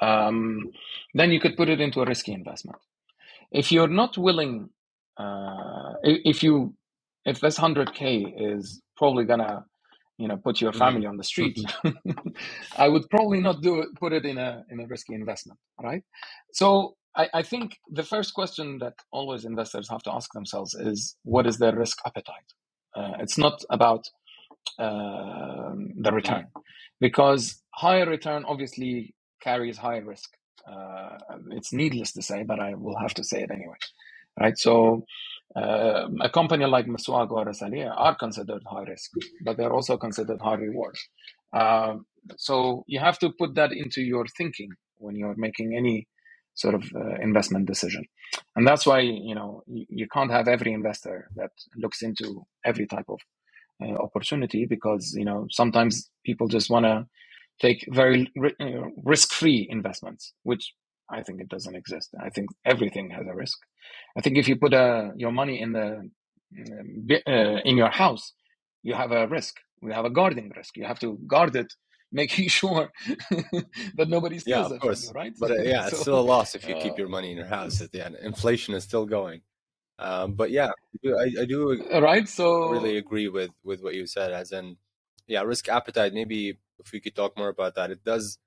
um, then you could put it into a risky investment. If you're not willing, uh, if you, if this 100K is probably gonna you know put your family on the street i would probably not do it put it in a in a risky investment right? So I, I think the first question that always investors have to ask themselves is what is their risk appetite? Uh, it's not about uh, the return. Because higher return obviously carries high risk uh, it's needless to say but i will have to say it anyway right so uh, a company like Miswag or Alsaree3 are considered high risk, but they're also considered high reward. Uh, so you have to put that into your thinking when you're making any sort of uh, investment decision. And that's why, you know, you, you, can't have every investor that looks into every type of uh, opportunity because, you know, sometimes people just want to take very uh, risk-free investments, which I think it doesn't exist. I think everything has a risk. I think if you put uh, your money in the uh, in your house, you have a risk. You have a guarding risk. You have to guard it, making sure that nobody steals yeah, of course. You, right? But uh, yeah, so, it's still a loss if you keep uh, your money in your house at the end. Inflation is still going. Um, but yeah, I, I do right. So really agree with with what you said. As in, yeah, risk appetite. Maybe if we could talk more about that, it does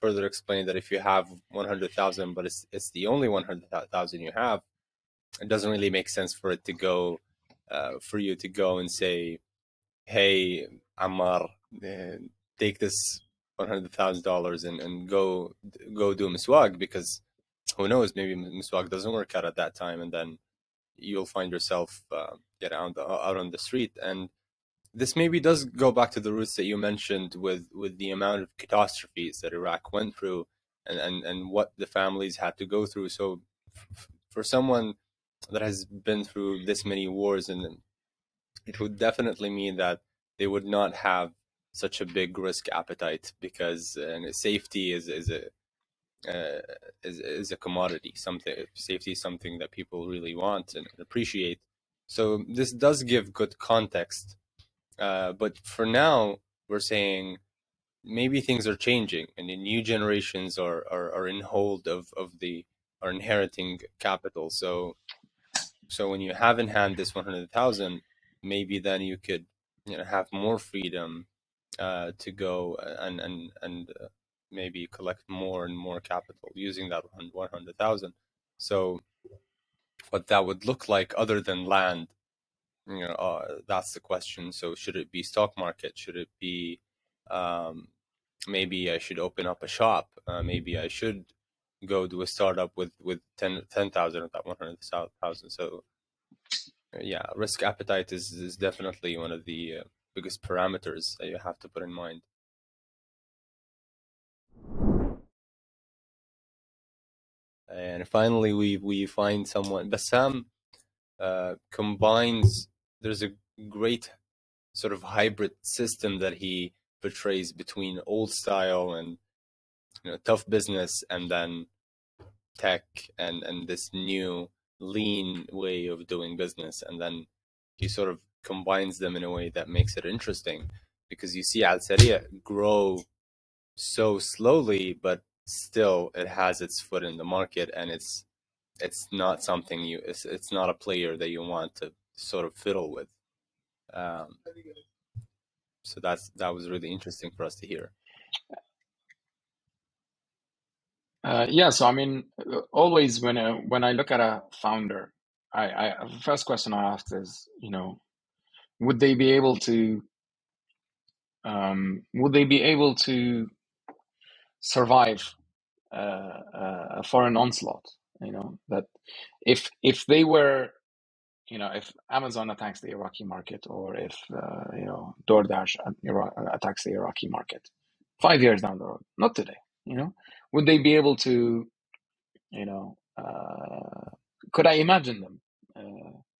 further explain that if you have 100,000 but it's it's the only 100,000 you have it doesn't really make sense for it to go uh, for you to go and say, "Hey, Ammar, uh, take this one hundred thousand dollars and and go go do Miswag," because who knows, maybe Miswag doesn't work out at that time, and then you'll find yourself uh, get out out on the street. And this maybe does go back to the roots that you mentioned with with the amount of catastrophes that Iraq went through and and, and what the families had to go through so f- for someone that has been through this many wars and it would definitely mean that they would not have such a big risk appetite because safety is is a uh, is is a commodity. Something safety is something that people really want and appreciate. So this does give good context. Uh, but for now, we're saying maybe things are changing and the new generations are, are, are in hold of, of the are inheriting capital. So so when you have in hand this 100,000, maybe then you could you know have more freedom uh, to go and and and uh, maybe collect more and more capital using that 100,000. So what that would look like other than land, you know, uh, that's the question. So should it be stock market? Should it be um, maybe I should open up a shop? Uh, maybe I should go do a startup with with 10 10,000 of that 100,000. So yeah, risk appetite is is definitely one of the uh, biggest parameters that you have to put in mind. and finally we we find someone Bassam uh, combines there's a great sort of hybrid system that he portrays between old style and you know tough business and then tech and and this new lean way of doing business. And then he sort of combines them in a way that makes it interesting because you see Alsaree3 grow so slowly but still it has its foot in the market and it's it's not something you it's, it's not a player that you want to sort of fiddle with. Um, so that's that was really interesting for us to hear. Uh, yeah so i mean always when I, when i look at a founder I, I the first question i ask is you know would they be able to um, would they be able to survive uh, a foreign onslaught. You know that if if they were, you know, if Amazon attacks the Iraqi market, or if uh, you know DoorDash attacks the Iraqi market, five years down the road, not today. You know, would they be able to, you know, uh, could I imagine them uh,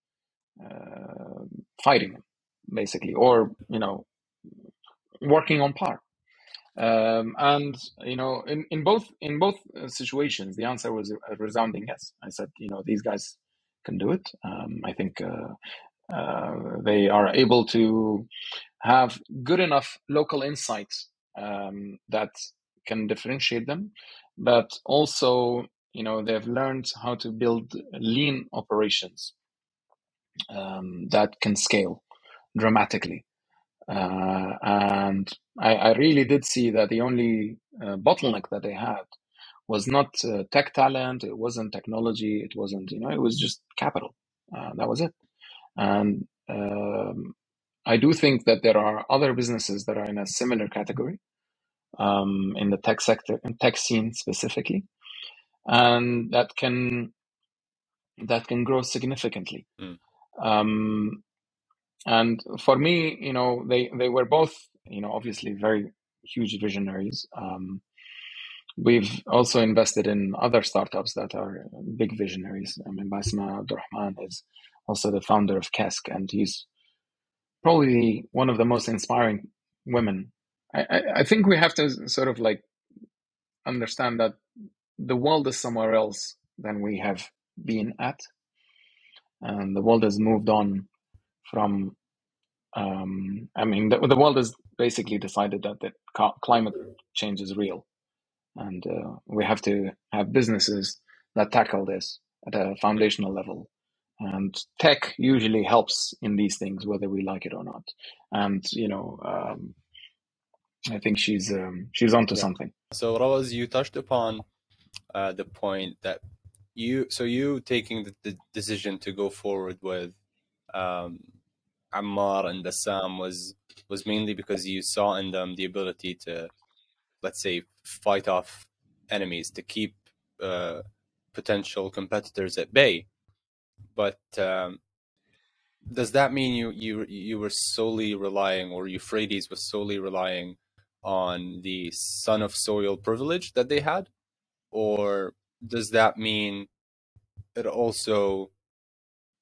uh, fighting them, basically, or you know, working on par? Um, and you know, in, in both in both uh, situations, the answer was a resounding yes. I said, you know, these guys can do it. Um, I think uh, uh, they are able to have good enough local insights um, that can differentiate them, but also, you know, they've learned how to build lean operations um, that can scale dramatically. Uh, and I, I, really did see that the only uh, bottleneck that they had was not uh, tech talent, it wasn't technology, it wasn't, you know, it was just capital. Uh, that was it. And um, I do think that there are other businesses that are in a similar category um, in the tech sector, in tech scene specifically, and that can that can grow significantly. mm. Um, and for me, you know, they they were both, you know, obviously very huge visionaries. Um, we've also invested in other startups that are big visionaries. I mean, Basma Abdurrahman is also the founder of Kesk, and he's probably one of the most inspiring women. I, I, I think we have to sort of like understand that the world is somewhere else than we have been at, and the world has moved on from um, I mean, the, the world has basically decided that that climate change is real, and uh, we have to have businesses that tackle this at a foundational level. And tech usually helps in these things, whether we like it or not. And you know, um, I think she's um, she's onto yeah. something. So, Rawaz, you touched upon uh, the point that you so you taking the, the decision to go forward with um, Ammar and Bassam was was mainly because you saw in them the ability to, let's say, fight off enemies to keep uh, potential competitors at bay. But um, does that mean you you you were solely relying, or Euphrates was solely relying on the son of soil privilege that they had, or does that mean it also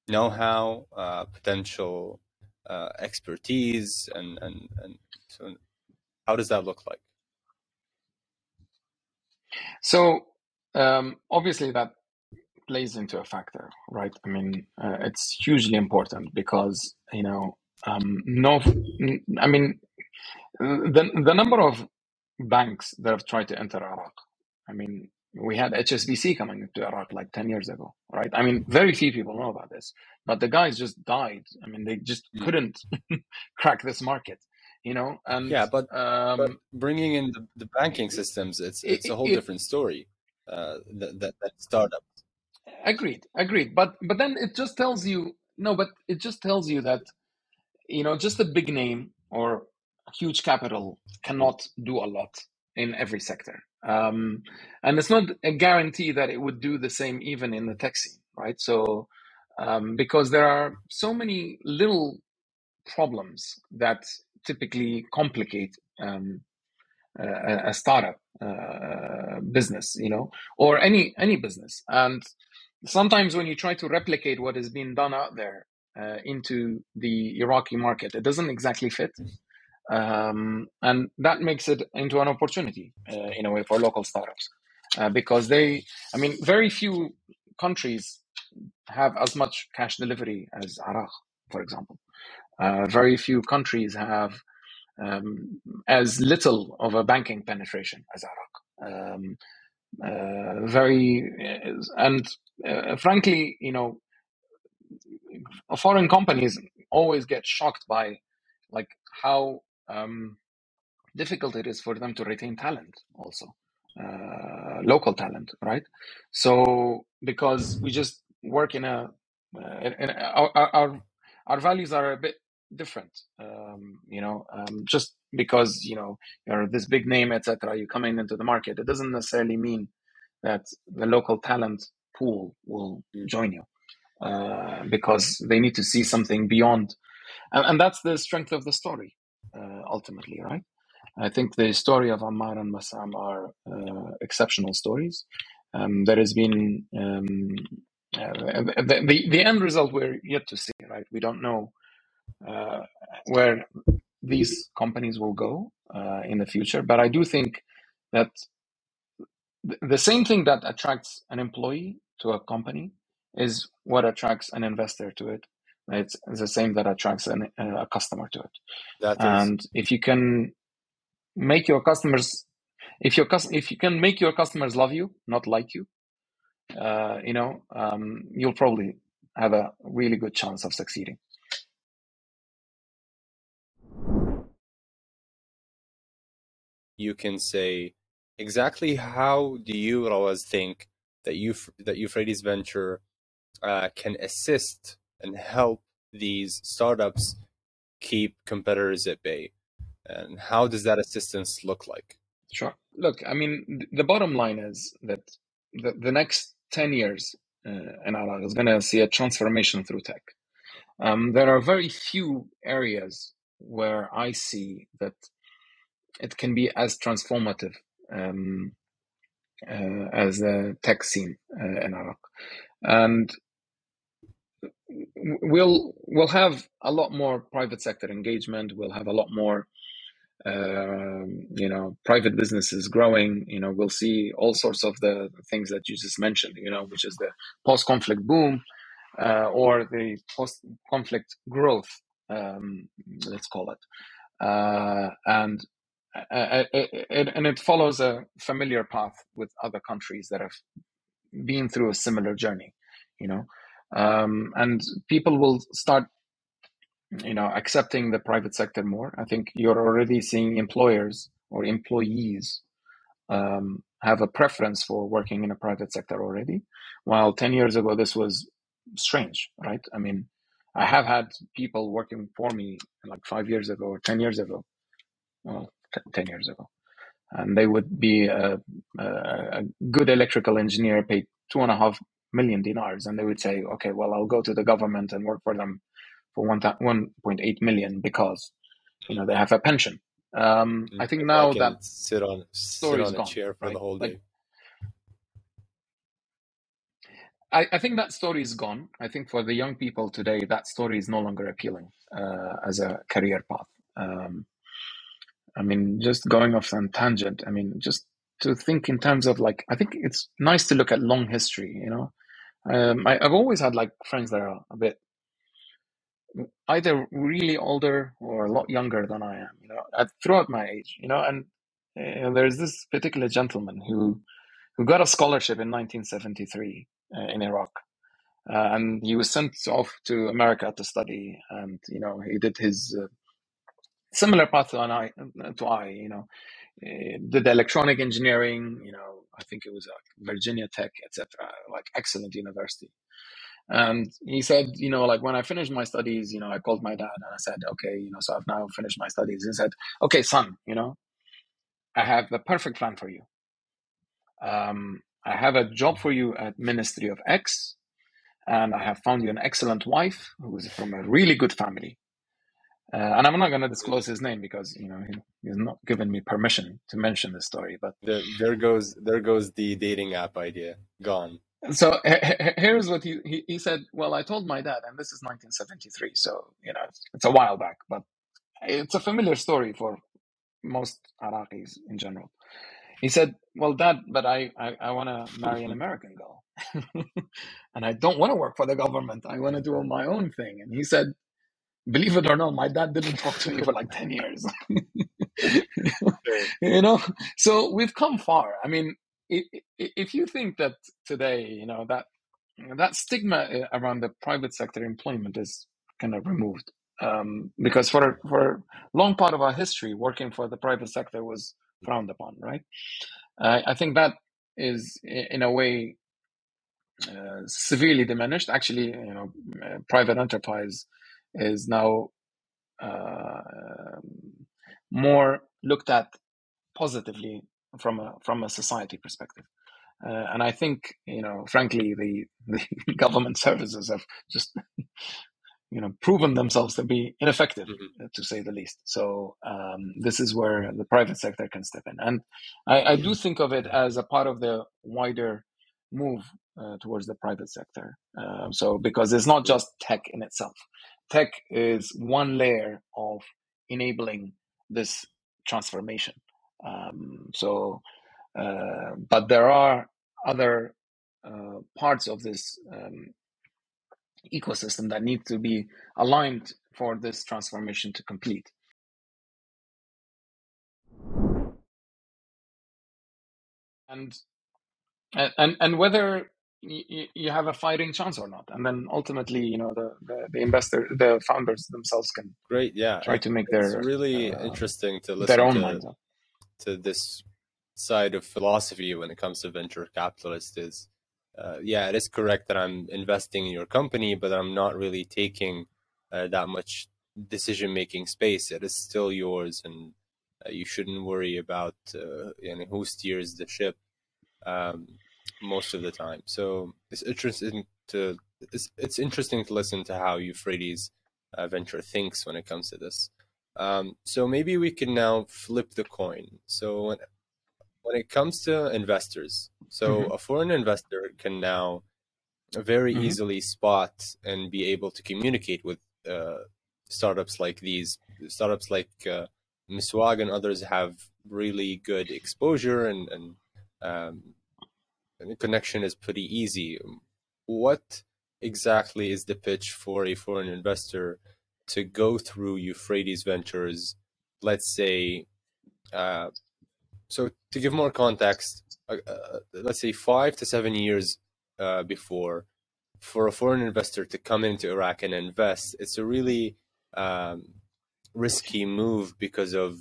know-how, uh, potential uh, expertise, and and and so how does that look like? So um, obviously that plays into a factor, right? I mean, uh, it's hugely important because you know, um, no, I mean, the the number of banks that have tried to enter Iraq. I mean, we had HSBC coming into Iraq like 10 years ago, right? I mean, very few people know about this, but the guys just died. I mean, they just mm. couldn't crack this market, you know? And yeah, but, um, but bringing in the, the, banking systems, it's, it's it, a whole it, different story. Uh, that, that, that startup. Agreed, agreed. But, but then it just tells you, no, but it just tells you that, you know, just a big name or huge capital cannot do a lot in every sector um, and it's not a guarantee that it would do the same even in the tech scene, right? So, um, because there are so many little problems that typically complicate um, a, a, startup uh, business, you know, or any any business. And sometimes when you try to replicate what is being done out there uh, into the Iraqi market, it doesn't exactly fit um, and that makes it into an opportunity uh, in a way for local startups uh, because they i mean very few countries have as much cash delivery as iraq for example uh, very few countries have um, as little of a banking penetration as iraq. Um, uh, very and uh, frankly you know foreign companies always get shocked by like how um, difficult it is for them to retain talent also uh, local talent right? So because we just work in a, uh, in a our, our, our values are a bit different um, you know um, just because you know you're this big name etc you come in into the market it doesn't necessarily mean that the local talent pool will join you uh, because they need to see something beyond and, and that's the strength of the story uh, ultimately, right? I think the story of Ammar and Bassam are uh, exceptional stories. Um, there has been um, uh, the, the, the end result we're yet to see, right? We don't know where these companies will go uh, in the future, but I do think that the same thing that attracts an employee to a company is what attracts an investor to it it's the same that attracts an, uh, a customer to it. That and is... if you can make your customers, if your if you can make your customers love you, not like you, uh, you know, um, you'll probably have a really good chance of succeeding. You can say exactly how do you, Rawaz, think that you that Euphrates Venture uh, can assist and help these startups keep competitors at bay? And how does that assistance look like? Sure. Look, I mean, the bottom line is that the, the next 10 years uh, in Iraq is going to see a transformation through tech. Um, there are very few areas where I see that it can be as transformative um, uh, as the tech scene uh, in Iraq. And we'll we'll have a lot more private sector engagement. We'll have a lot more, uh, you know, private businesses growing. You know, we'll see all sorts of the things that you just mentioned. You know, which is the post-conflict boom uh, or the post-conflict growth. Um, let's call it, uh, and. Uh, it, it, and it follows a familiar path with other countries that have been through a similar journey, you know? Um, and people will start you know accepting the private sector more. I think you're already seeing employers or employees um, have a preference for working in a private sector already, while 10 years ago this was strange, right? I mean, I have had people working for me like five years ago or 10 years ago, well, t- 10 years ago, and they would be a, a, a good electrical engineer paid two and a half million dinars, and they would say, okay, well, I'll go to the government and work for them for 1.8 million because, you know, they have a pension. Um, I think now I that sit on sit on a gone, chair for right? the whole day. Like, I, I think that story is gone. I think for the young people today, that story is no longer appealing uh, as a career path. Um, I mean, just going off on tangent. I mean, just to think in terms of like, I think it's nice to look at long history. You know, um, I, I've always had like friends that are a bit either really older or a lot younger than I am. You know, at, throughout my age. You know, and uh, there's this particular gentleman who who got a scholarship in 1973 uh, in Iraq. Uh, and he was sent off to America to study, and you know he did his uh, similar path to I, to I, you know, uh, did electronic engineering, you know, I think it was uh, Virginia Tech, etc., like excellent university. And he said, you know, like when I finished my studies, you know, I called my dad and I said, okay, you know, so I've now finished my studies. He said, okay, son, you know, I have the perfect plan for you. Um, I have a job for you at Ministry of X, and I have found you an excellent wife who is from a really good family. Uh, and I'm not going to disclose his name because you know he, he's not given me permission to mention this story. But There, there goes there goes the dating app idea gone. so here's what he, he he said. Well, I told my dad, and this is 1973, so you know it's, it's a while back, but it's a familiar story for most Iraqis in general. He said, "Well, Dad, but I I, I want to marry an American girl, and I don't want to work for the government. I want to do my own thing." And he said, "Believe it or not, my dad didn't talk to me for like ten years." you know, so we've come far. I mean, if you think that today, you know that that stigma uh, around the private sector employment is kind of removed. Um, because for for a long part of our history, working for the private sector was frowned upon, right? Uh, I think that is in a way uh, severely diminished. Actually, you know, uh, private enterprise is now uh, more looked at positively from a from a society perspective. Uh, and I think, you know, frankly, the, the government services have just, you know, proven themselves to be ineffective, Mhm. uh, to say the least. So um, this is where the private sector can step in, and I, I do think of it as a part of the wider move uh, towards the private sector. Um, so because it's not just tech in itself, tech is one layer of enabling this transformation. Um, so uh, but there are other uh, parts of this um, ecosystem that need to be aligned for this transformation to complete. And and and, and whether you, you have a fighting chance or not, and then ultimately, you know, the, the, the investor, the founders themselves can Great, yeah. try to make It's their really uh, interesting to their listen own to minds up. to this side of philosophy when it comes to venture capitalists is uh, yeah it is correct that i'm investing in your company but i'm not really taking uh, that much decision making space it is still yours and uh, you shouldn't worry about uh, you know, who steers the ship um, most of the time so it's interesting to it's, it's interesting to listen to how euphrates uh, venture thinks when it comes to this um, so maybe we can now flip the coin. So when, when it comes to investors, so Mhm. a foreign investor can now very Mhm. easily spot and be able to communicate with uh, startups like these. Startups like uh, Miswag and others have really good exposure and and, um, connection is pretty easy. What exactly is the pitch for a foreign investor to go through Euphrates Ventures? Let's say, uh, so to give more context, uh, uh, let's say five to seven years uh, before, for a foreign investor to come into Iraq and invest, it's a really um, risky move because of,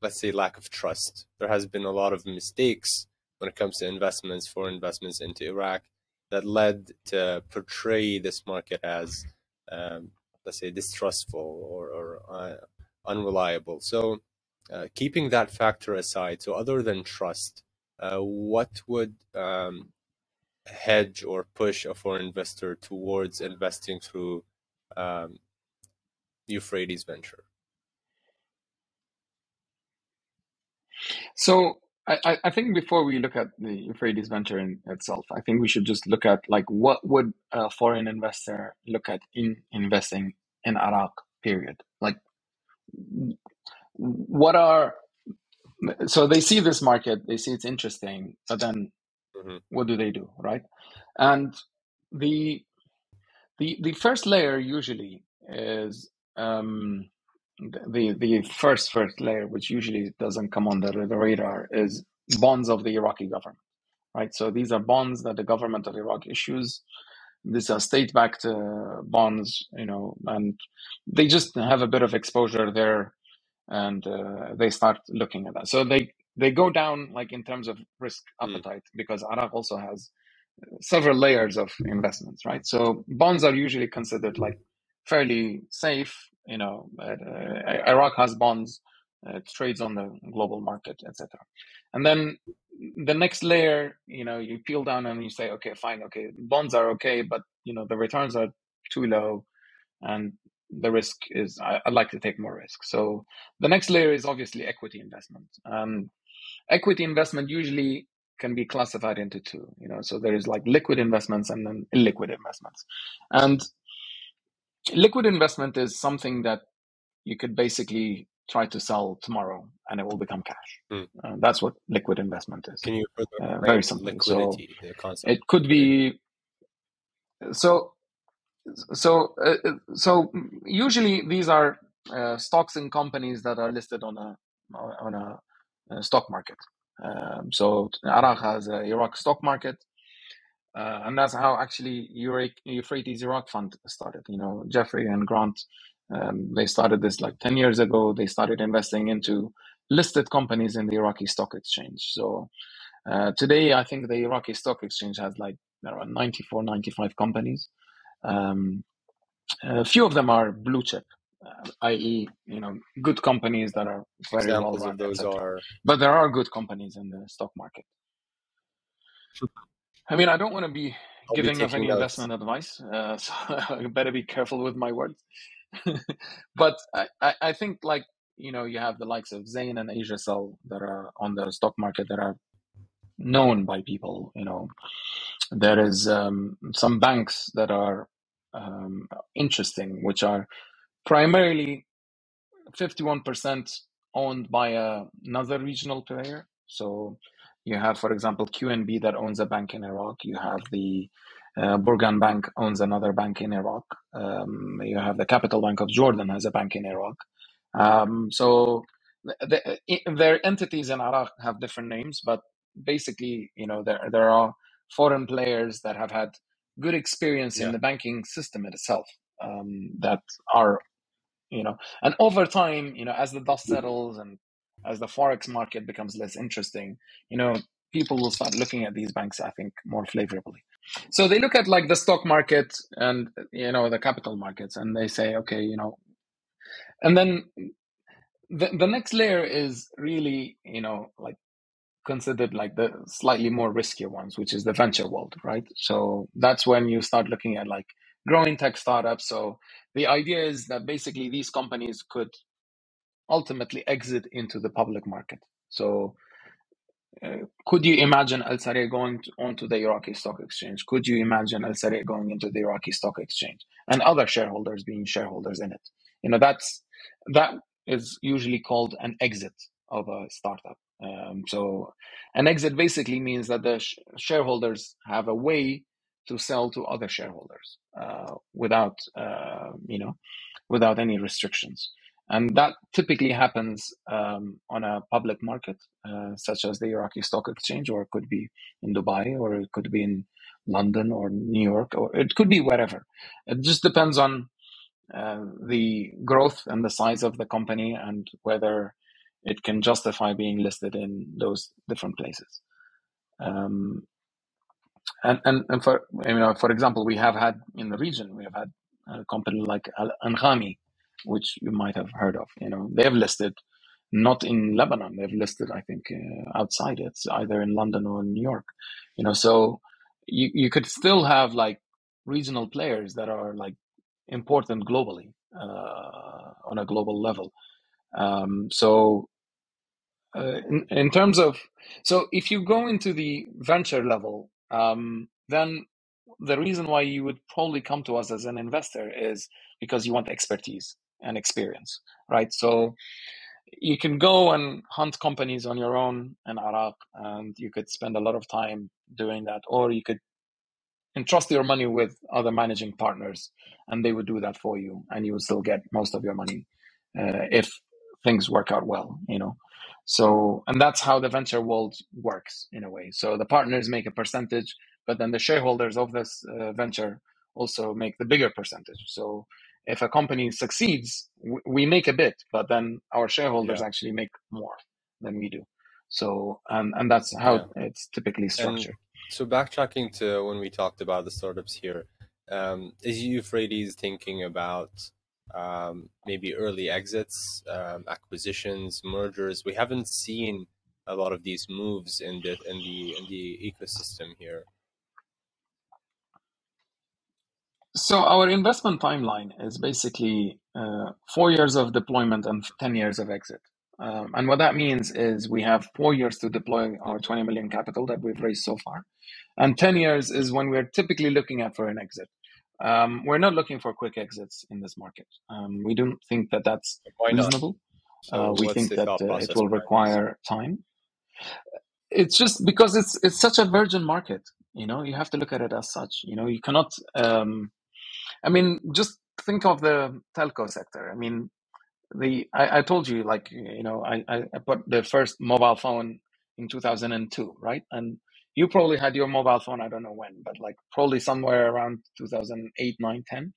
let's say, lack of trust. There has been a lot of mistakes when it comes to investments, foreign investments into Iraq, that led to portray this market as, um, let's say, distrustful or, or uh, unreliable. So, uh, keeping that factor aside, so other than trust, uh, what would um, hedge or push a foreign investor towards investing through um, Euphrates Venture? So I, I think before we look at the Euphrates venture in itself, I think we should just look at like what would a foreign investor look at in investing in Iraq. Period. Like, what are so they see this market, they see it's interesting, but then mm-hmm. what do they do, right? And the the the first layer usually is um, the the first first layer, which usually doesn't come under the radar, is bonds of the Iraqi government, right? So these are bonds that the government of Iraq issues. These are state-backed uh, bonds, you know, and they just have a bit of exposure there, and uh, they start looking at that. So they they go down like in terms of risk hmm. appetite because Iraq also has several layers of investments, right? So bonds are usually considered like fairly safe you know, uh, Iraq has bonds, uh, it trades on the global market, etc. And then the next layer, you know, you peel down and you say, okay, fine, okay, bonds are okay, but you know the returns are too low, and the risk is I, would like to take more risk. So the next layer is obviously equity investment. Um, equity investment usually can be classified into two. You know, so there is like liquid investments and then illiquid investments, and liquid investment is something that you could basically try to sell tomorrow and it will become cash. Mm. Uh, that's what liquid investment is. Can you uh, very simple. Liquidity, so. It could be so so uh, uh, so usually these are uh, stocks and companies that are listed on a on a, a stock market. Um, so Iraq has a Iraq stock market. Uh, and that's how actually Euphrates Iraq Fund started. You know, Jeffrey and Grant, um, they started this like 10 years ago. They started investing into listed companies in the Iraqi stock exchange. So uh, today, I think the Iraqi stock exchange has like around 94, 95 companies. Um, a few of them are blue chip, uh, i.e., you know, good companies that are very Examples well run. Of those are, but there are good companies in the stock market. I mean, I don't want to be I'll giving be any notes. investment advice, uh, so I better be careful with my words. but I, I, I, think like you know you have the likes of Zain and Asiacell that are on the stock market that are known by people. You know, there is um, some banks that are um, interesting, which are primarily fifty one percent owned by a, another regional player. So you have, for example, QNB that owns a bank in Iraq. You have the uh, Burgan Bank owns another bank in Iraq. Um, you have the Capital Bank of Jordan has a bank in Iraq. Um, so the, the, their entities in Iraq have different names, but basically, you know, there there are foreign players that have had good experience yeah. in the banking system itself um, that are, you know, and over time, you know, as the dust settles and as the forex market becomes less interesting, you know, people will start looking at these banks, I think, more favorably. So they look at like the stock market and you know the capital markets, and they say, okay, you know, and then the the next layer is really you know like considered like the slightly more riskier ones, which is the venture world, right? So that's when you start looking at like growing tech startups. So the idea is that basically these companies could ultimately exit into the public market. So, uh, could you imagine Alsaree3 going to, onto the Iraqi stock exchange? Could you imagine Alsaree3 going into the Iraqi stock exchange and other shareholders being shareholders in it? You know, that's that is usually called an exit of a startup. Um, so, an exit basically means that the sh- shareholders have a way to sell to other shareholders uh, without, uh, you know, without any restrictions. And that typically happens um, on a public market, uh, such as the Iraqi Stock Exchange, or it could be in Dubai, or it could be in London or New York, or it could be wherever. It just depends on uh, the growth and the size of the company and whether it can justify being listed in those different places. Um, and, and and for you know, for example, we have had in the region, we have had a company like Al Anghami, which you might have heard of. You know, they have listed not in Lebanon. They've listed, I think, uh, outside. It's either in London or in New York. You know, so you you could still have like regional players that are like important globally uh, on a global level. Um, so uh, in, in terms of so if you go into the venture level um, then the reason why you would probably come to us as an investor is because you want expertise and experience right? So you can go and hunt companies on your own in iraq and you could spend a lot of time doing that or you could entrust your money with other managing partners and they would do that for you and you would still get most of your money uh, if things work out well you know? So and that's how the venture world works in a way. So the partners make a percentage but then the shareholders of this uh, venture also make the bigger percentage. So if a company succeeds we make a bit but then our shareholders Yeah. actually make more than we do so and and that's how Yeah. it's typically structured And so backtracking to when we talked about the startups here, um, is Euphrates thinking about um, maybe early exits, um, acquisitions, mergers? We haven't seen a lot of these moves in the in the in the ecosystem here. So our investment timeline is basically uh, four years of deployment and 10 years of exit. Um, and what that means is we have four years to deploy our 20 million capital that we've raised so far. And 10 years is when we're typically looking at for an exit. Um, we're not looking for quick exits in this market. Um, we don't think that that's reasonable. So Uh, we think that uh, it will require time. It's just because it's it's such a virgin market. You know, you have to look at it as such. You know, you cannot. Um, I mean, just think of the telco sector. I mean, the I, I told you, like, you know, I, I put the first mobile phone in 2002, right? And you probably had your mobile phone, I don't know when, but like probably somewhere around 2008, 9, 10.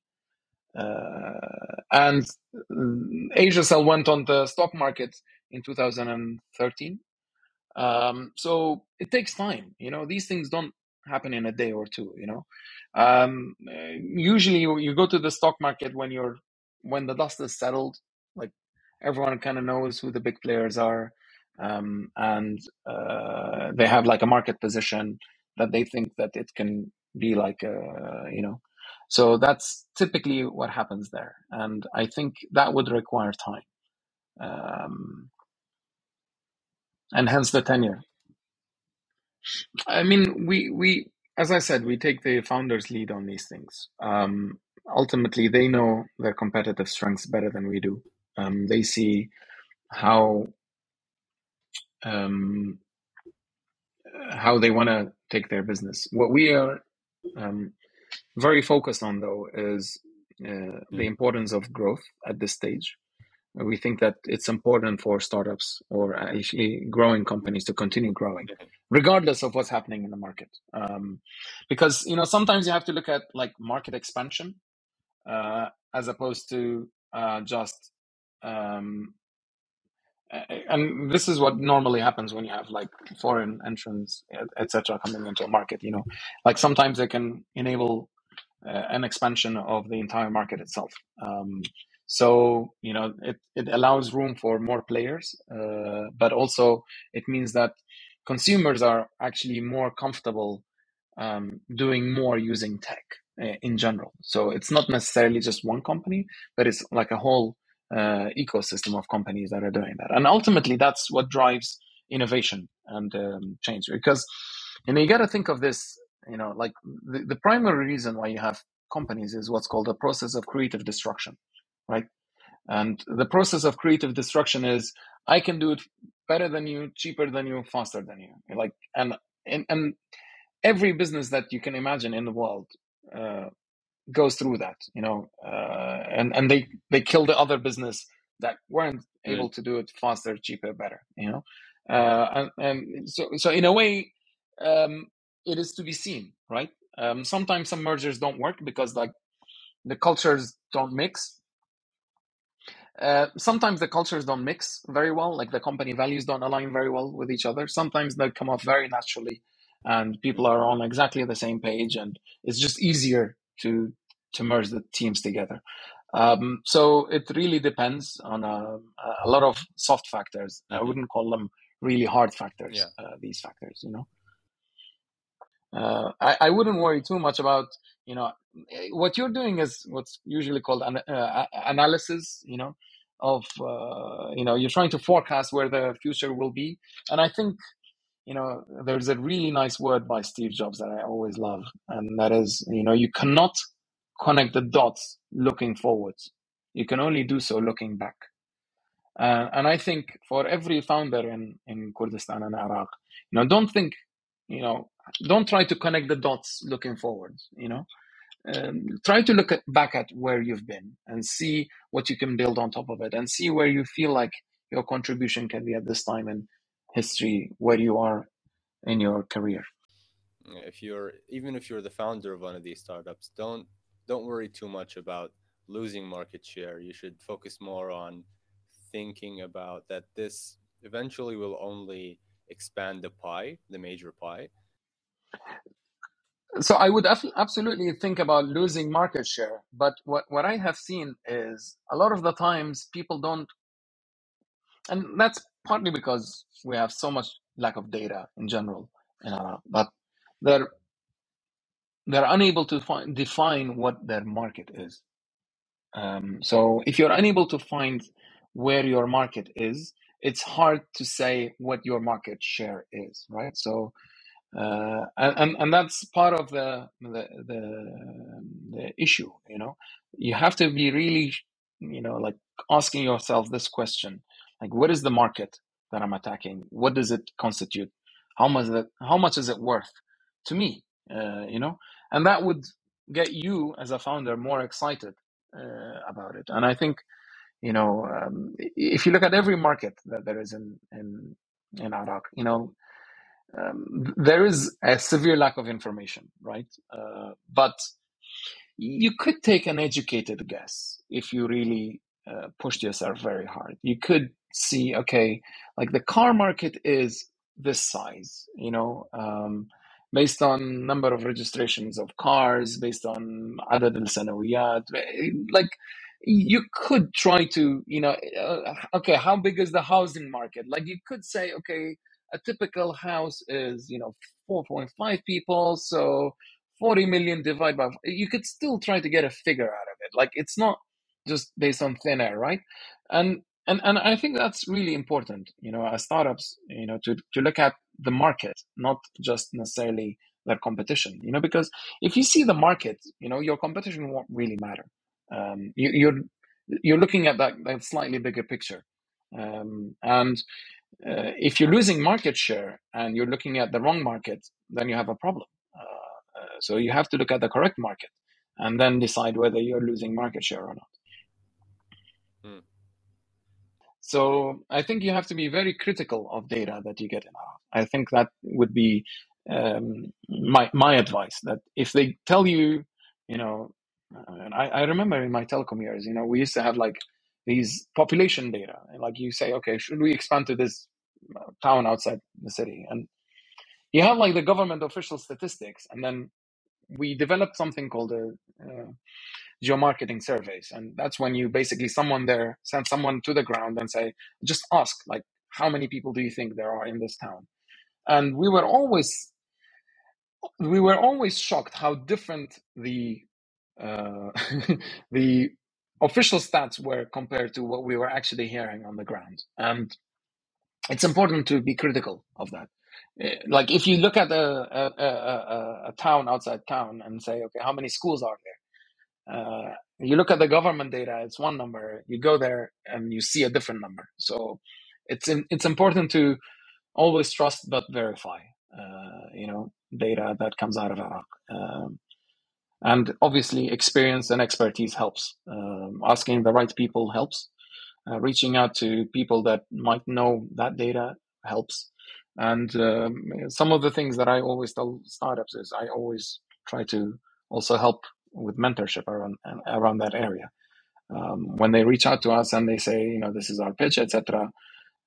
Uh, and Asiacell went on the stock market in 2013 um, so it takes time. You know, these things don't happen in a day or two. You know, um, usually you, you go to the stock market when you're when the dust is settled. Like everyone kind of knows who the big players are, um, and uh, they have like a market position that they think that it can be like a, you know. So that's typically what happens there, and I think that would require time, um, and hence the tenure. I mean, we we as I said, we take the founders lead on these things. Um, ultimately, they know their competitive strengths better than we do. Um, they see how um, how they want to take their business. What we are um, very focused on, though, is uh, the Mm. importance of growth at this stage We think that it's important for startups or actually growing companies to continue growing, regardless of what's happening in the market. Um, because you know sometimes you have to look at like market expansion uh, as opposed to uh, just um, and this is what normally happens when you have like foreign entrants etc coming into a market you know like sometimes they can enable uh, an expansion of the entire market itself. Um, so you know it, it allows room for more players, uh, but also it means that consumers are actually more comfortable um, doing more using tech uh, in general. So it's not necessarily just one company, but it's like a whole uh, ecosystem of companies that are doing that. And ultimately, that's what drives innovation and um, change. Because you know you got to think of this. You know, like the, the primary reason why you have companies is what's called a process of creative destruction, right? And the process of creative destruction is I can do it better than you, cheaper than you, faster than you. Like and and, and every business that you can imagine in the world uh, goes through that, you know, uh, and and they they kill the other business that weren't able to do it faster, cheaper, better, you know, uh, and and so so in a way, um, it is to be seen, right? Um, sometimes some mergers don't work because like the cultures don't mix. Uh, sometimes the cultures don't mix very well, like the company values don't align very well with each other. Sometimes they come off very naturally and people are on exactly the same page, and it's just easier to to merge the teams together. Um, so it really depends on a, a, lot of soft factors. I wouldn't call them really hard factors. Yeah. Uh, these factors, you know. Uh, I, I wouldn't worry too much about you know what you're doing is what's usually called an, uh, analysis. You know of uh, you know you're trying to forecast where the future will be, and I think you know there's a really nice word by Steve Jobs that I always love, and that is you know you cannot connect the dots looking forwards. You can only do so looking back. Uh, and I think for every founder in, in Kurdistan and Iraq, you know, don't think, you know, don't try to connect the dots looking forward you know. Um, try to look at, back at where you've been and see what you can build on top of it and see where you feel like your contribution can be at this time in history where you are in your career if you're even if you're the founder of one of these startups don't don't worry too much about losing market share. You should focus more on thinking about that this eventually will only expand the pie, the major pie. So I would absolutely think about losing market share, but what, what I have seen is a lot of the times people don't, and that's partly because we have so much lack of data in general in Iraq, but there they're unable to find, define what their market is. Um, so if you're unable to find where your market is, it's hard to say what your market share is, right? So, uh, and and that's part of the, the the the issue. You know, you have to be really, you know, like asking yourself this question: like, what is the market that I'm attacking? What does it constitute? How much that how much is it worth to me? Uh, you know, and that would get you as a founder more excited uh, about it. And I think, you know, um, if you look at every market that there is in in in Iraq, you know, um, there is a severe lack of information, right? Uh, but you could take an educated guess if you really uh, pushed yourself very hard. You could see, okay, like the car market is this size, you know. Um, based on number of registrations of cars, based on عدد السنويات. Like you could try to, you know, uh, okay, how big is the housing market? Like you could say, okay, a typical house is, you know, 4.5 people, so 40 million divided by, you could still try to get a figure out of it. Like it's not just based on thin air, right? And and and I think that's really important, you know, as startups, you know, to to look at the market, not just necessarily their competition, you know, because if you see the market, you know, your competition won't really matter. Um, you, you're you're looking at that, that slightly bigger picture, um, and uh, if you're losing market share and you're looking at the wrong market, then you have a problem. Uh, uh, so you have to look at the correct market and then decide whether you're losing market share or not. Hmm. So I think you have to be very critical of data that you get in I think that would be um, my my advice. That if they tell you, you know, and I, I remember in my telecom years, you know, we used to have like these population data, and like you say, okay, should we expand to this uh, town outside the city? And you have like the government official statistics, and then we developed something called a uh, geomarketing surveys. And that's when you basically someone there send someone to the ground and say just ask like how many people do you think there are in this town? And we were always we were always shocked how different the uh, the official stats were compared to what we were actually hearing on the ground and it's important to be critical of that eh, like if you look at a, a, a, a town outside town and say okay how many schools are there uh, you look at the government data, it's one number. You go there and you see a different number. So it's it's important to always trust but verify. Uh, you know, data that comes out of Iraq. Um, and obviously, experience and expertise helps. Um, asking the right people helps. Uh, reaching out to people that might know that data helps. And um, some of the things that I always tell startups is I always try to also help with mentorship around around that area. Um, when they reach out to us and they say, you know, this is our pitch, etc.,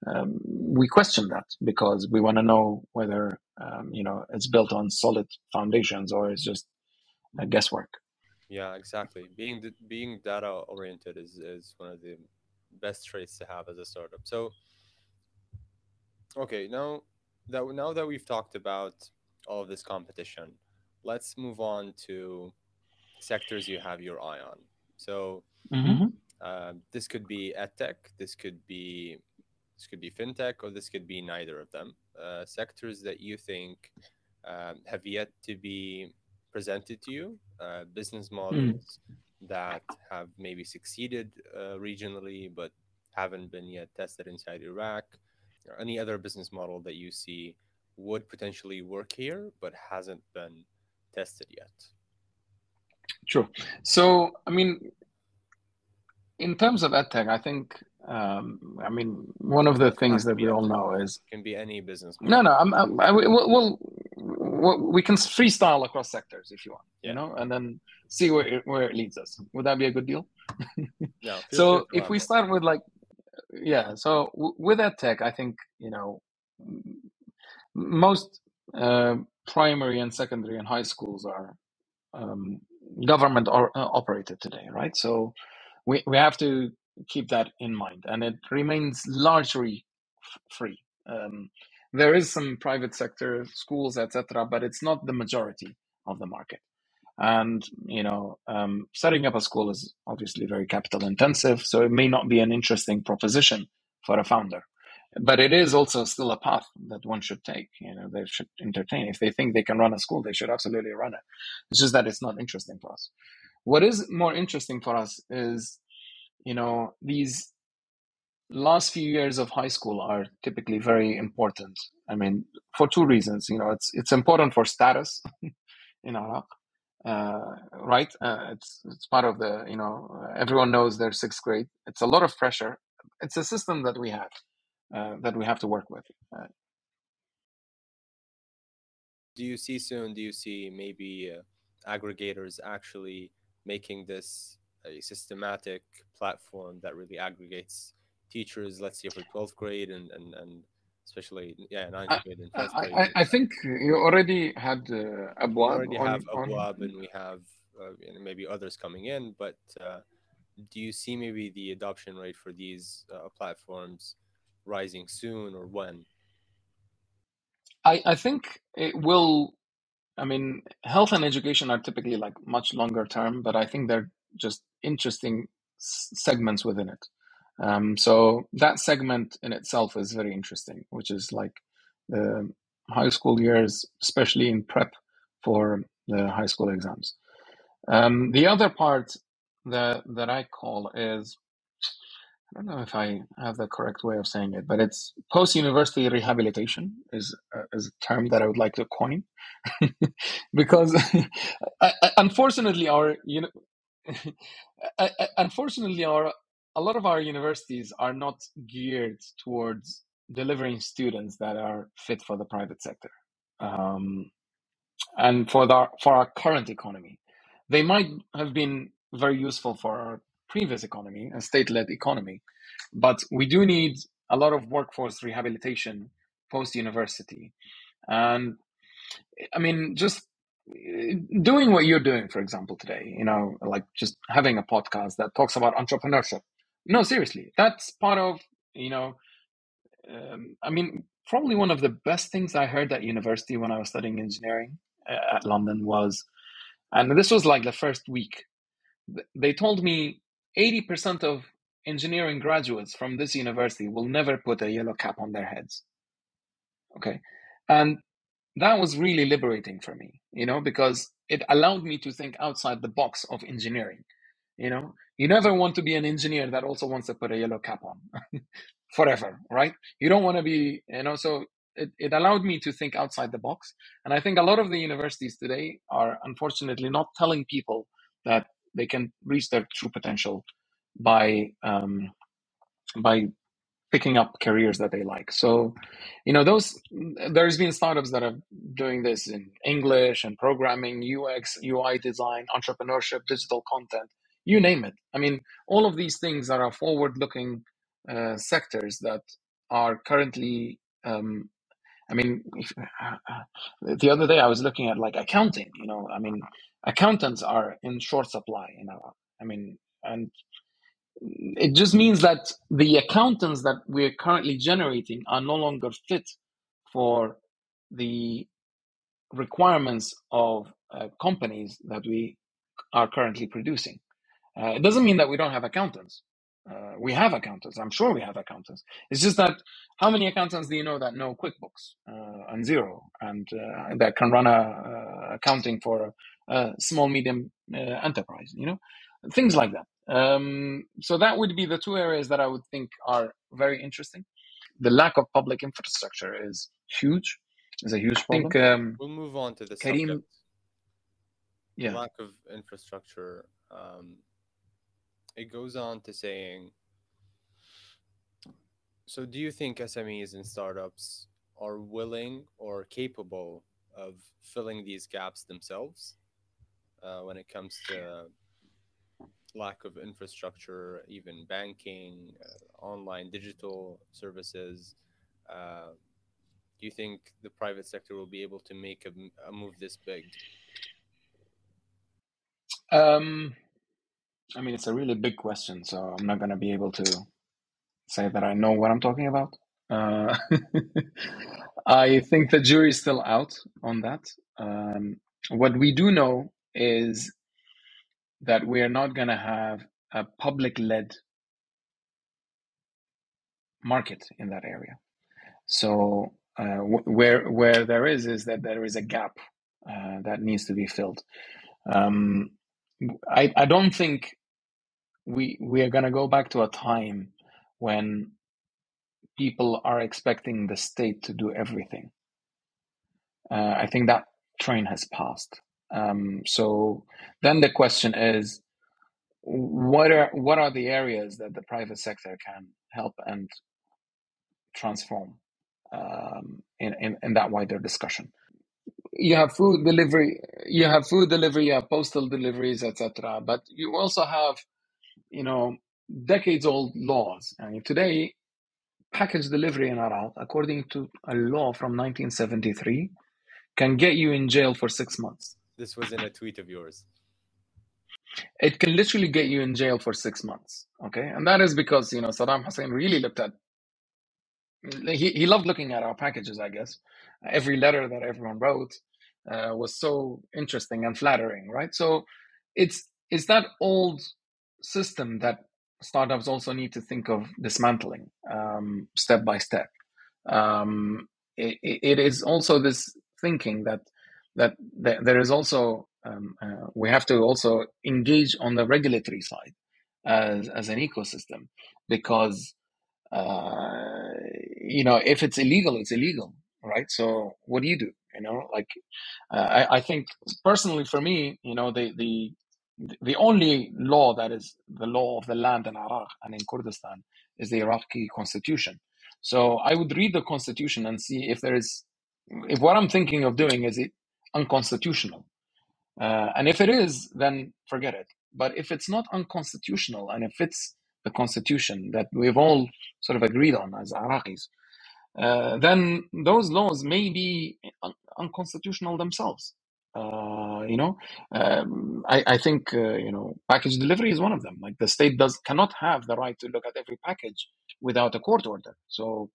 um, we question that because we want to know whether um, you know it's built on solid foundations or it's just guesswork. Yeah, exactly. Being being data oriented is is one of the best traits to have as a startup. So, okay, now that now that we've talked about all of this competition, let's move on to sectors you have your eye on. So, Mm-hmm. uh, this could be edtech, this could be this could be fintech, or this could be neither of them. Uh, sectors that you think um, have yet to be presented to you, uh, business models that have maybe succeeded uh, regionally but haven't been yet tested inside Iraq, or any other business model that you see would potentially work here but hasn't been tested yet. True. So, I mean, in terms of edtech, I think, um, I mean, one of the things that we all know is Can be any business no, model. no. I'm, I'm, I, we'll, we can freestyle across sectors if you want, Yeah. you know, and then see where it, where it leads us. Would that be a good deal? No, So, if we start with like, yeah. So, w- with tech, I think you know, most uh, primary and secondary and high schools are um, government or, uh, operated today, right? So we, we have to keep that in mind, and it remains largely f- free. Um, there is some private sector schools, etc., but it's not the majority of the market. And you know, um, setting up a school is obviously very capital intensive, so it may not be an interesting proposition for a founder. But it is also still a path that one should take. You know, they should entertain. If they think they can run a school, they should absolutely run it. It's just that it's not interesting for us. What is more interesting for us is, you know, these last few years of high school are typically very important. I mean, for two reasons. You know, it's it's important for status in Iraq, uh, right? Uh, it's it's part of the you know everyone knows their sixth grade. It's a lot of pressure. It's a system that we have uh, that we have to work with. Uh, do you see soon? Do you see maybe uh, aggregators actually making this a systematic platform that really aggregates teachers? Let's say for twelfth grade and and and especially yeah ninth I, grade and grade. I I think you already had uh, we already on, have on Abwab and we have uh, and maybe others coming in, but uh, do you see maybe the adoption rate for these uh, platforms rising soon or when? I, I think it will I mean, health and education are typically like much longer term, but I think they're just interesting s- segments within it. Um, so that segment in itself is very interesting, which is like the high school years, especially in prep for the high school exams. Um, the other part that that I call is I don't know if I have the correct way of saying it, but it's post university rehabilitation is uh, is a term that I would like to coin because I, I- unfortunately our you know unfortunately our a lot of our universities are not geared towards delivering students that are fit for the private sector um, and for the for our current economy they might have been very useful for our previous economy a state-led economy but we do need a lot of workforce rehabilitation post university and I mean, just uh, doing what you're doing, for example, today, you know, like just having a podcast that talks about entrepreneurship. No, seriously, that's part of, you know, um, I mean, probably one of the best things I heard at university when I was studying engineering uh, at London was, and this was like the first week, they told me 80% of engineering graduates from this university will never put a yellow cap on their heads. Okay. And that was really liberating for me, you know, because it allowed me to think outside the box of engineering. You know, you never want to be an engineer that also wants to put a yellow cap on forever, right? You don't want to be, you know, so it, it allowed me to think outside the box. And I think a lot of the universities today are unfortunately not telling people that they can reach their true potential by um, by picking up careers that they like. So, you know, those there's been startups that are doing this in English and programming, UX, UI design, entrepreneurship, digital content, you name it. I mean, all of these things are forward-looking uh, sectors that are currently um, I mean, if, uh, uh, the other day I was looking at like accounting. You know, I mean, accountants are in short supply. You know, I mean, and it just means that the accountants that we're currently generating are no longer fit for the requirements of uh, companies that we are currently producing. Uh, it doesn't mean that we don't have accountants. Uh, we have accountants. I'm sure we have accountants. It's just that how many accountants do you know that know QuickBooks uh, and Xero and uh, that can run a, uh, accounting for a, small medium uh, enterprise? You know, things like that. Um, so that would be the two areas that I would think are very interesting. The lack of public infrastructure is huge. Is a huge problem. I think, um, we'll move on to the Karim, subject. Yeah. lack of infrastructure. Um, it goes on to saying so do you think SMEs and startups are willing or capable of filling these gaps themselves uh, when it comes to lack of infrastructure, even banking, uh, online digital services? Uh, do you think the private sector will be able to make a, a move this big? Um, I mean, it's a really big question, so I'm not going to be able to say that I know what I'm talking about. Uh, I think the jury is still out on that. Um, what we do know is that we are not going to have a public led market in that area. So uh, where where there is is that there is a gap uh, that needs to be filled. Um, I I don't think we we are going to go back to a time when people are expecting the state to do everything. Uh, I think that train has passed. Um, so then the question is, what are what are the areas that the private sector can help and transform um, in, in in that wider discussion? You have food delivery, you have food delivery, you have postal deliveries, etc. But you also have you know, decades old laws. I mean, today, package delivery in Iraq, according to a law from 1973, can get you in jail for six months. This was in a tweet of yours. It can literally get you in jail for six months. Okay. And that is because, you know, Saddam Hussein really looked at, he, he loved looking at our packages, I guess. Every letter that everyone wrote uh, was so interesting and flattering, right? So it's, it's that old system that startups also need to think of dismantling um, step by step. Um, it, it is also this thinking that that, there is also um, uh, we have to also engage on the regulatory side as as an ecosystem because uh, you know if it's illegal, it's illegal, right? So what do you do? You know, like uh, I, I think personally for me, you know, the the the only law that is the law of the land in Iraq and in Kurdistan is the Iraqi constitution. So I would read the constitution and see if there is, if what I'm thinking of doing is it unconstitutional. Uh, and if it is, then forget it. But if it's not unconstitutional and if it's the constitution that we've all sort of agreed on as Iraqis, uh, then those laws may be unconstitutional themselves. Uh, you know, um, I, I think uh, you know package delivery is one of them. Like the state does cannot have the right to look at every package without a court order. So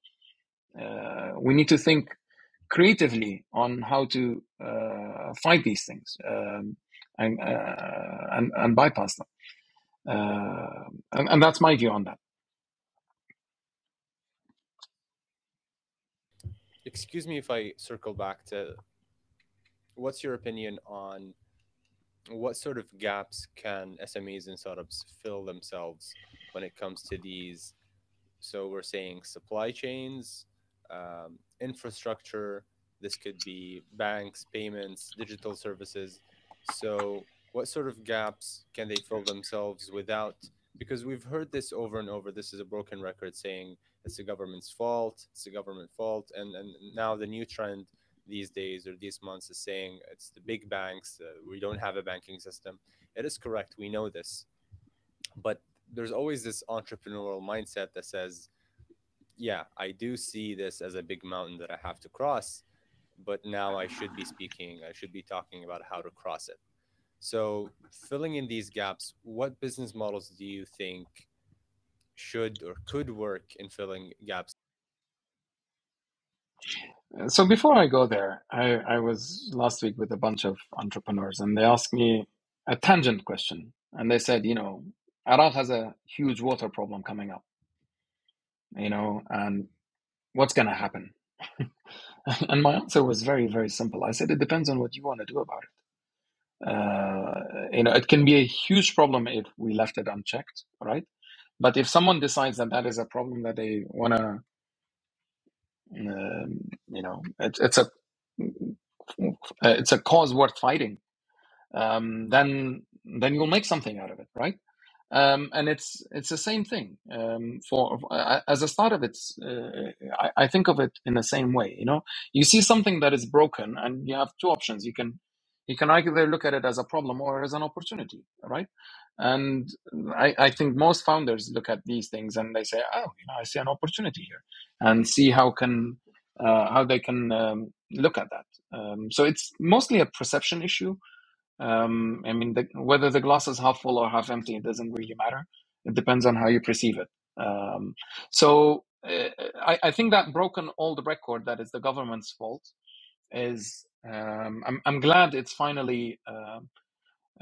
uh, we need to think creatively on how to uh, fight these things um, and, uh, and, and bypass them. Uh, and, and that's my view on that. Excuse me if I circle back to what's your opinion on what sort of gaps can SMEs and startups fill themselves when it comes to these? So we're saying supply chains, um, infrastructure. This could be banks, payments, digital services. So what sort of gaps can they fill themselves without? Because we've heard this over and over. This is a broken record saying it's the government's fault. It's the government fault. And and now the new trend these days or these months is saying it's the big banks. Uh, we don't have a banking system. It is correct. We know this, but there's always this entrepreneurial mindset that says yeah, I do see this as a big mountain that I have to cross, but now I should be speaking, I should be talking about how to cross it. So, filling in these gaps, what business models do you think should or could work in filling gaps? So before I go there, I, I was last week with a bunch of entrepreneurs and they asked me a tangent question. And they said, you know, Iraq has a huge water problem coming up, you know, and what's going to happen? and my answer was very, very simple. I said, it depends on what you want to do about it. Uh, you know, it can be a huge problem if we left it unchecked, right? But if someone decides that that is a problem that they want to, um, you know, it, it's a it's a cause worth fighting, um, then then you'll make something out of it, right? Um, and it's it's the same thing um, for uh, as a startup. It's uh, I, I think of it in the same way. You know, you see something that is broken, and you have two options. You can you can either look at it as a problem or as an opportunity, right? And I, I think most founders look at these things and they say, "Oh, you know, I see an opportunity here," and see how can uh, how they can um, look at that. Um, so it's mostly a perception issue um, I mean, the, whether the glass is half full or half empty, it doesn't really matter. It depends on how you perceive it. Um, so uh, I, I, think that broken old record that is the government's fault is. Um, I'm, I'm glad it's finally uh,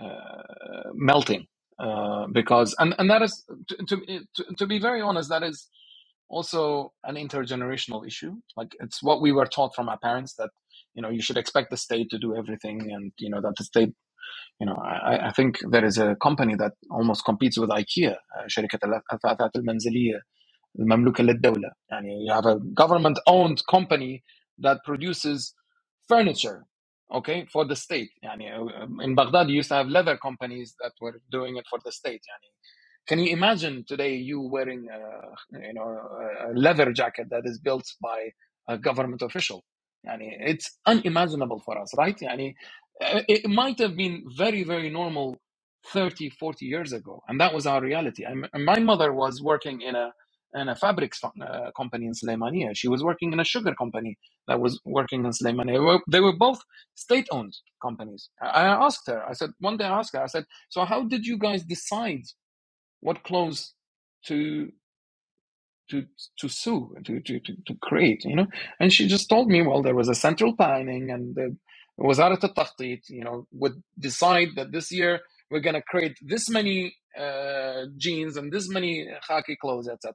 uh, melting uh, because, and, and that is to, to, to be very honest, that is also an intergenerational issue. Like it's what we were taught from our parents that you know you should expect the state to do everything, and you know that the state. You know, I, I think there is a company that almost competes with IKEA, شركة الأثاثات المنزلية المملوكة للدولة. يعني you have a government-owned company that produces furniture, okay, for the state. يعني in Baghdad, you used to have leather companies that were doing it for the state. يعني can you imagine today you wearing a, you know, a leather jacket that is built by a government official? Yani it's unimaginable for us, right? Yani it might have been very, very normal 30, 40 years ago. And that was our reality. And my mother was working in a and a fabrics uh, company in Sleimania. She was working in a sugar company that was working in Sleimania. They were both state owned companies. I asked her, I said, one day I asked her, I said, so how did you guys decide what clothes to to to sue to, to to create you know and she just told me well there was a central planning and the, was out of the you know would decide that this year we're going to create this many uh, jeans and this many khaki clothes etc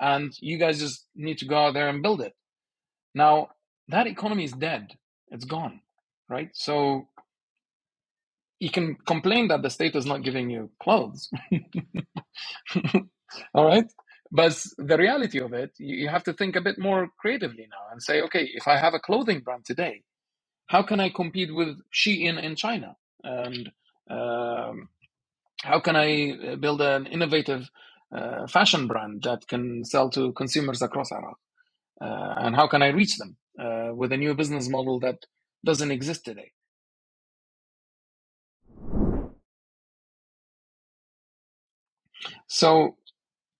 and you guys just need to go out there and build it now that economy is dead it's gone right so you can complain that the state is not giving you clothes. All right. But the reality of it, you have to think a bit more creatively now and say, okay, if I have a clothing brand today, how can I compete with Shein in China? And um, how can I uh, build an innovative uh, fashion brand that can sell to consumers across Iraq? Uh, and how can I reach them uh, with a new business model that doesn't exist today? So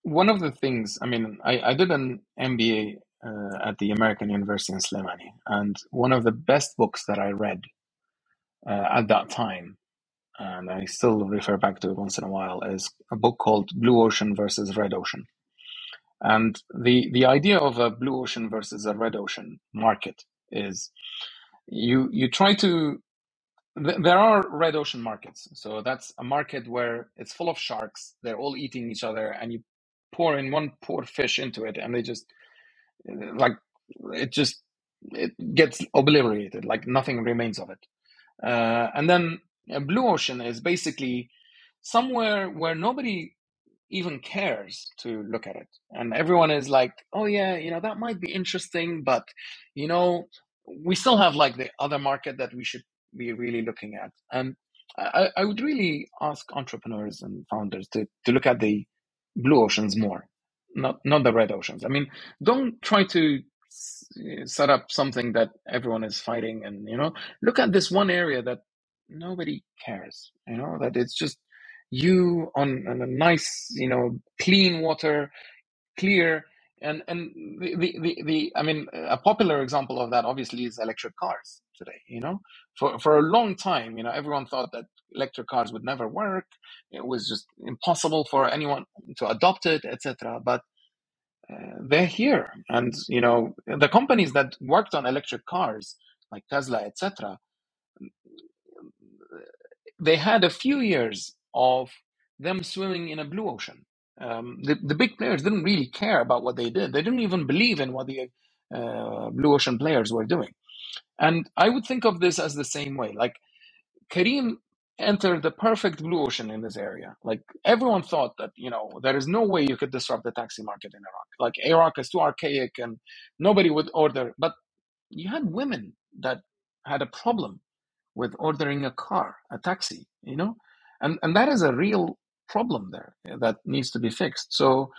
one of the things, I mean, I, I did an MBA uh, at the American University in Slemani, and one of the best books that I read uh, at that time, and I still refer back to it once in a while, is a book called Blue Ocean versus Red Ocean. And the the idea of a blue ocean versus a red ocean market is you you try to there are red ocean markets. So that's a market where it's full of sharks. They're all eating each other, and you pour in one poor fish into it, and they just like it just it gets obliterated. Like nothing remains of it. Uh, and then a blue ocean is basically somewhere where nobody even cares to look at it, and everyone is like, "Oh yeah, you know that might be interesting, but you know." We still have like the other market that we should be really looking at. And I, I would really ask entrepreneurs and founders to, to look at the blue oceans more, not not the red oceans. I mean, don't try to set up something that everyone is fighting, and you know, look at this one area that nobody cares. You know, that it's just you on, on a nice, you know, clean water, clear. and and the, the, the, the I mean a popular example of that obviously is electric cars today. You know, for for a long time, you know, everyone thought that electric cars would never work. It was just impossible for anyone to adopt it, etc. But uh, they're here, and you know, the companies that worked on electric cars like Tesla, etc. They had a few years of them swimming in a blue ocean um, the, the big players didn't really care about what they did. They didn't even believe in what the uh, blue ocean players were doing. And I would think of this as the same way. Like Careem entered the perfect blue ocean in this area. Like everyone thought that, you know, there is no way you could disrupt the taxi market in Iraq. Like Iraq is too archaic and nobody would order. But you had women that had a problem with ordering a car, a taxi, you know? And and that is a real problem there that needs to be fixed. So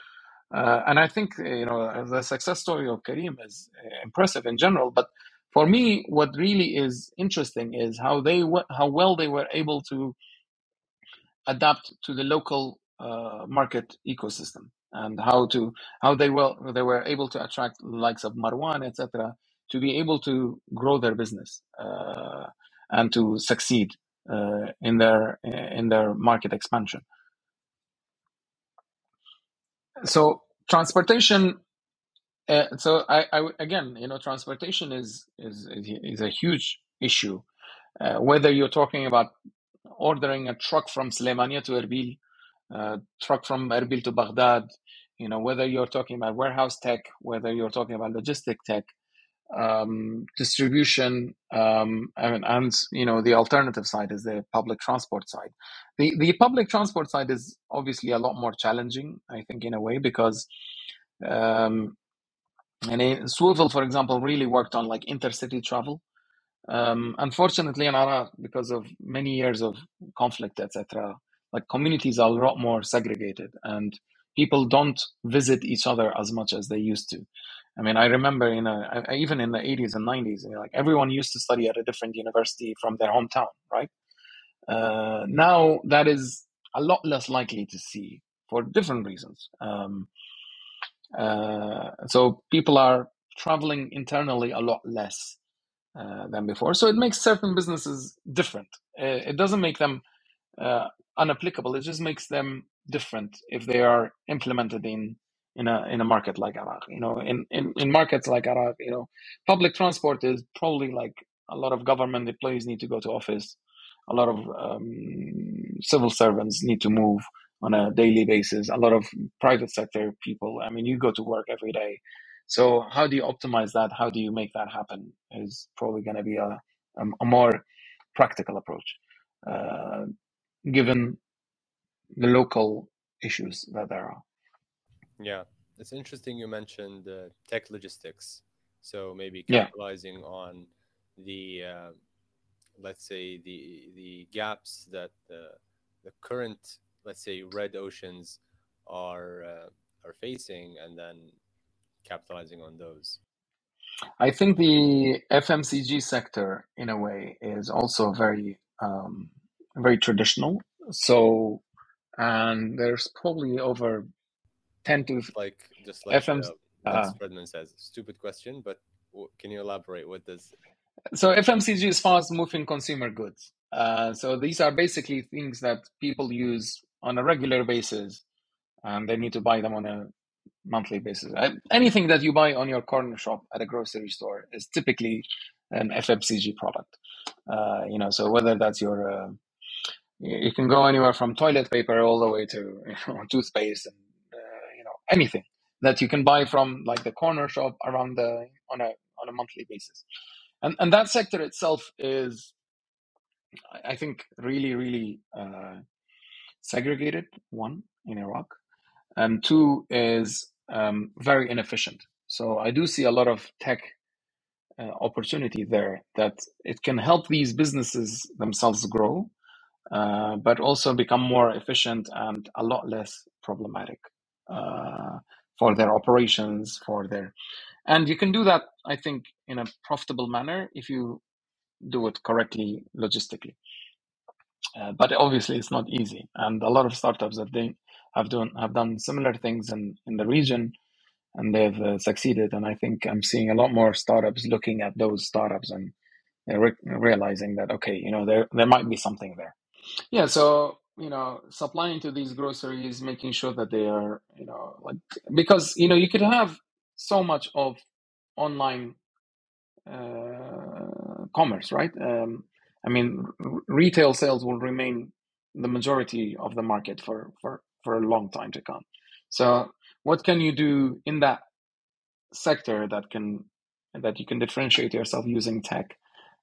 uh, and I think uh, you know the success story of Careem is uh, impressive in general. But for me, what really is interesting is how they how well they were able to adapt to the local uh, market ecosystem and how to how they well they were able to attract likes of Marwan etc. to be able to grow their business uh, and to succeed uh, in their in their market expansion. So transportation Uh, so I, I again, you know, transportation is is is a huge issue. Uh, whether you're talking about ordering a truck from Slemania to Erbil, uh, truck from Erbil to Baghdad, you know, whether you're talking about warehouse tech, whether you're talking about logistic tech, um, distribution, um, and, and you know, the alternative side is the public transport side. The the public transport side is obviously a lot more challenging, I think, in a way because um, and it, Swvl, for example, really worked on like intercity travel. Um, unfortunately, in Iraq, because of many years of conflict, etc., like communities are a lot more segregated, and people don't visit each other as much as they used to. I mean, I remember in a, even in the 80s and 90s, you know, like everyone used to study at a different university from their hometown, right? Uh, now that is a lot less likely to see for different reasons. Um, uh, so people are traveling internally a lot less uh, than before. So it makes certain businesses different. Uh, it doesn't make them uh, unapplicable. It just makes them different if they are implemented in in a in a market like Iraq. You know, in, in, in markets like Iraq, you know, public transport is probably like a lot of government employees need to go to office. A lot of um, civil servants need to move on a daily basis. A lot of private sector people. I mean, you go to work every day. So how do you optimize that? How do you make that happen? Is probably going to be a, a, a more practical approach, uh, given the local issues that there are. Yeah, it's interesting you mentioned uh, tech logistics. So maybe Yeah, capitalizing on the uh, let's say the the gaps that the the current let's say red oceans are uh, are facing, and then capitalizing on those. I think the FMCG sector, in a way, is also very, um, very traditional. So, and there's probably over ten to Like just like FM. uh, Uh, Fredman says, stupid question, but w- can you elaborate? What does so FMCG is fast-moving consumer goods. Uh, so these are basically things that people use on a regular basis, and they need to buy them on a monthly basis. Anything that you buy on your corner shop at a grocery store is typically an FMCG product. Uh, you know, so whether that's your, uh, you can go anywhere from toilet paper all the way to you know, toothpaste and anything that you can buy from like the corner shop around the on a on a monthly basis. And and that sector itself is, I think, really really uh, segregated. One in Iraq and two is um, very inefficient. So I do see a lot of tech uh, opportunity there that it can help these businesses themselves grow, uh, but also become more efficient and a lot less problematic for their operations, for their, and you can do that, I think, in a profitable manner if you do it correctly logistically. Uh, but obviously, it's not easy, and a lot of startups that they have done have done similar things in in the region and they've uh, succeeded. And I think I'm seeing a lot more startups looking at those startups and re- realizing that okay, you know, there there might be something there. Yeah, so you know, supplying to these groceries, making sure that they are, you know, like because you know you could have so much of online uh, commerce, right? Um, I mean, r- retail sales will remain the majority of the market for for for a long time to come. So, what can you do in that sector that can that you can differentiate yourself using tech,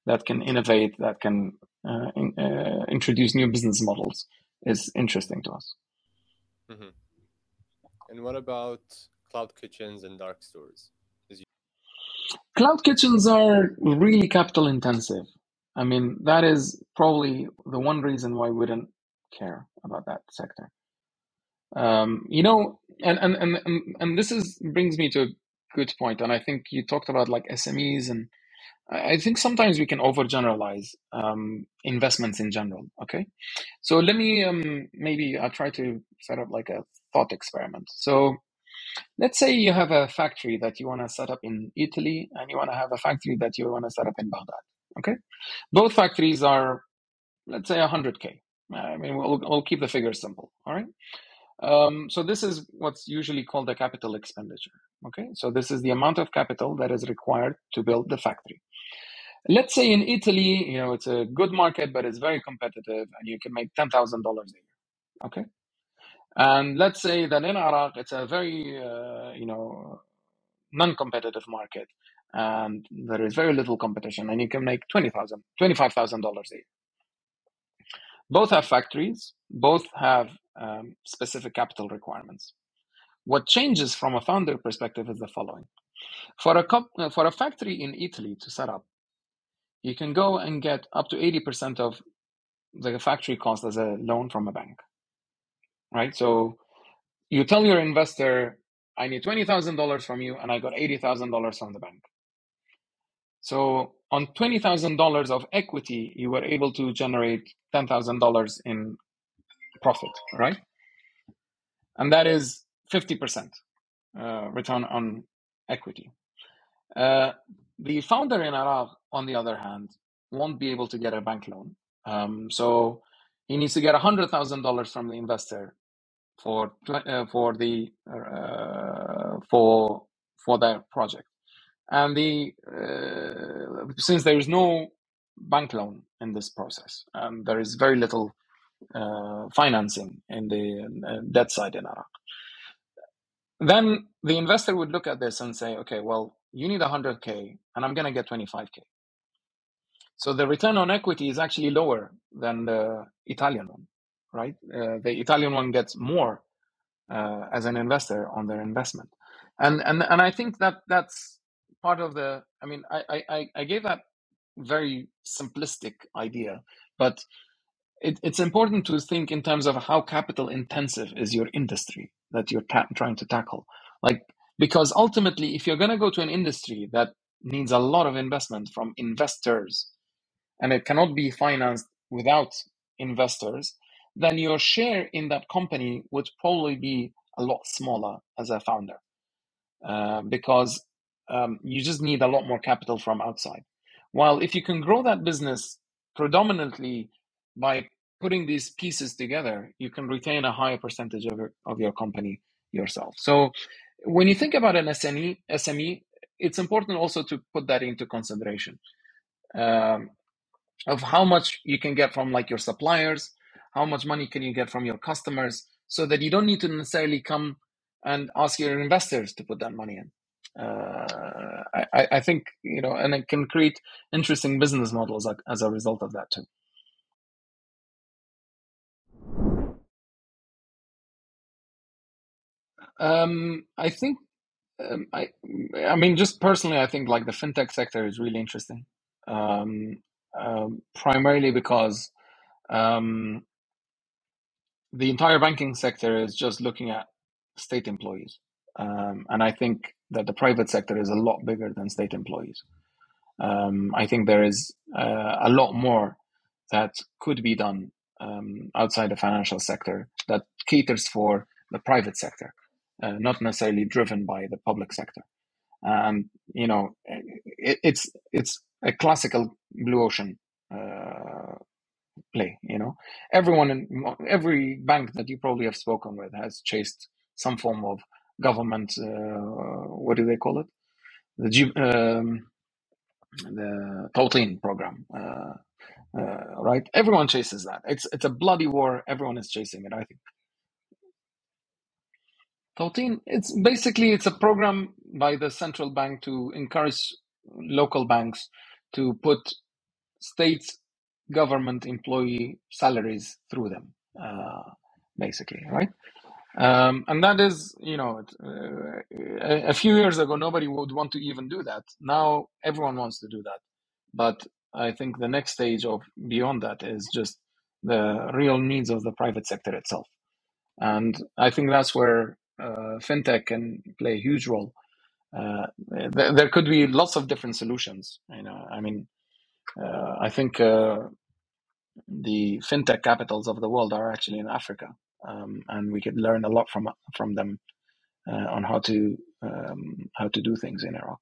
that can innovate, that can uh, in, uh, introduce new business models is interesting to us. Mm-hmm. And what about cloud kitchens and dark stores? You... Cloud kitchens are really capital intensive. I mean, that is probably the one reason why we didn't care about that sector. Um, you know, and, and and and this is brings me to a good point. point, and I think you talked about like SMEs and I think sometimes we can overgeneralize um, investments in general. Okay, so let me um, maybe I'll try to set up like a thought experiment. So let's say you have a factory that you want to set up in Italy, and you want to have a factory that you want to set up in Baghdad. Okay, both factories are let's say 100k. I mean, we'll, we'll keep the figures simple. All right. Um, so this is what's usually called a capital expenditure. Okay, so this is the amount of capital that is required to build the factory. Let's say in Italy, you know, it's a good market, but it's very competitive, and you can make ten thousand dollars a year. Okay, and let's say that in Iraq, it's a very, uh, you know, non-competitive market, and there is very little competition, and you can make twenty thousand, twenty-five thousand dollars $25,000 a year. Both have factories. Both have um, specific capital requirements. What changes from a founder perspective is the following: for a for a factory in Italy to set up, you can go and get up to 80% of the factory cost as a loan from a bank. Right? So you tell your investor, I need $20,000 from you, and I got $80,000 from the bank. So on $20,000 of equity, you were able to generate $10,000 in profit, right? And that is 50% uh, return on equity. Uh, the founder in Iraq, on the other hand, won't be able to get a bank loan. Um, so he needs to get $100,000 from the investor for uh, for the uh, for for that project. And the uh, since there is no bank loan in this process, um, there is very little uh, financing in the uh, debt side in Iraq. Then the investor would look at this and say, okay, well, you need 100K and I'm going to get 25K. So the return on equity is actually lower than the Italian one, right? Uh, the Italian one gets more uh, as an investor on their investment. And, and, and I think that that's part of the, I mean, I, I, I gave that very simplistic idea, but it, it's important to think in terms of how capital intensive is your industry that you're ta- trying to tackle. Like, because ultimately, if you're going to go to an industry that needs a lot of investment from investors and it cannot be financed without investors, then your share in that company would probably be a lot smaller as a founder uh, because um, you just need a lot more capital from outside. While if you can grow that business predominantly by putting these pieces together, you can retain a higher percentage of your, of your company yourself. So when you think about an SME, SME, it's important also to put that into consideration um, of how much you can get from like your suppliers, how much money can you get from your customers, so that you don't need to necessarily come and ask your investors to put that money in. Uh, I, I think you know, and it can create interesting business models as a result of that too. Um, I think, um, I, I mean, just personally, I think like the fintech sector is really interesting. Um, um, primarily because um, the entire banking sector is just looking at state employees, um, and I think that the private sector is a lot bigger than state employees. Um, I think there is uh, a lot more that could be done um, outside the financial sector that caters for the private sector. uh, not necessarily driven by the public sector. And you know, it, it's it's a classical blue ocean uh, play. You know, everyone in every bank that you probably have spoken with has chased some form of government. Uh, what do they call it? The um, the Tawteen program. Uh, uh, right? Everyone chases that. It's it's a bloody war. Everyone is chasing it. I think. Tawteen. It's basically it's a program by the central bank to encourage local banks to put state government employee salaries through them, uh, basically, right? Um, and that is, you know, uh, a, a few years ago, nobody would want to even do that. Now everyone wants to do that. But I think the next stage of beyond that is just the real needs of the private sector itself. And I think that's where uh, fintech can play a huge role. Uh, there, there could be lots of different solutions. You know, I mean, uh, I think uh, the fintech capitals of the world are actually in Africa, um, and we could learn a lot from from them uh, on how to um, how to do things in Iraq.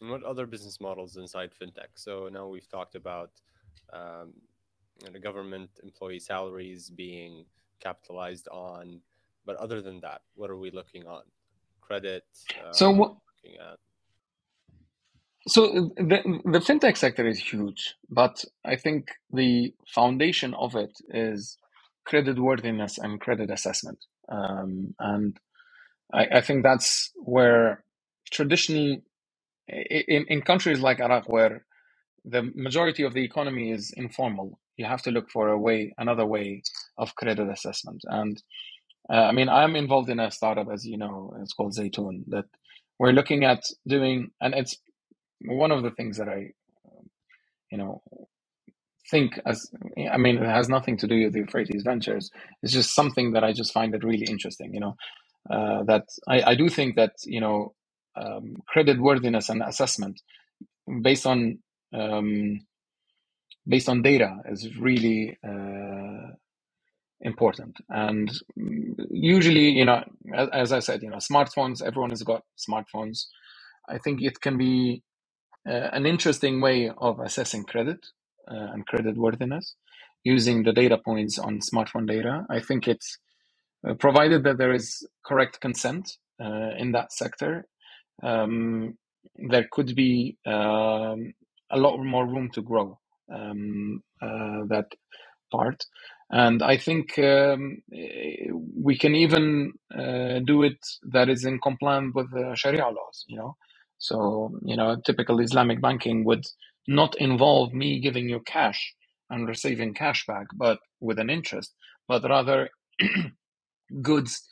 And what other business models inside fintech? So now we've talked about um, the government employee salaries being capitalized on, but other than that, what are we looking on? Credit. Uh, so what? So the the fintech sector is huge, but I think the foundation of it is credit worthiness and credit assessment, um, and I, I, think that's where traditionally in, in countries like Iraq, where the majority of the economy is informal, you have to look for a way, another way of credit assessment. And uh, I mean, I'm involved in a startup, as you know, it's called Zaytoon, that we're looking at doing, and it's one of the things that I, you know, think as I mean, it has nothing to do with the Euphrates Ventures. It's just something that I just find it really interesting. You know, uh, that I, I do think that you know, um, credit worthiness and assessment based on um, based on data is really uh, important. And usually, you know, as, as I said, you know, smartphones. Everyone has got smartphones. I think it can be uh, an interesting way of assessing credit uh, and credit worthiness using the data points on smartphone data. I think it's uh, provided that there is correct consent uh, in that sector. Um, there could be um, a lot more room to grow um, uh, that part. And I think um, we can even uh, do it that is in compliance with Sharia laws. You know, so, you know, typical Islamic banking would not involve me giving you cash and receiving cash back, but with an interest, but rather goods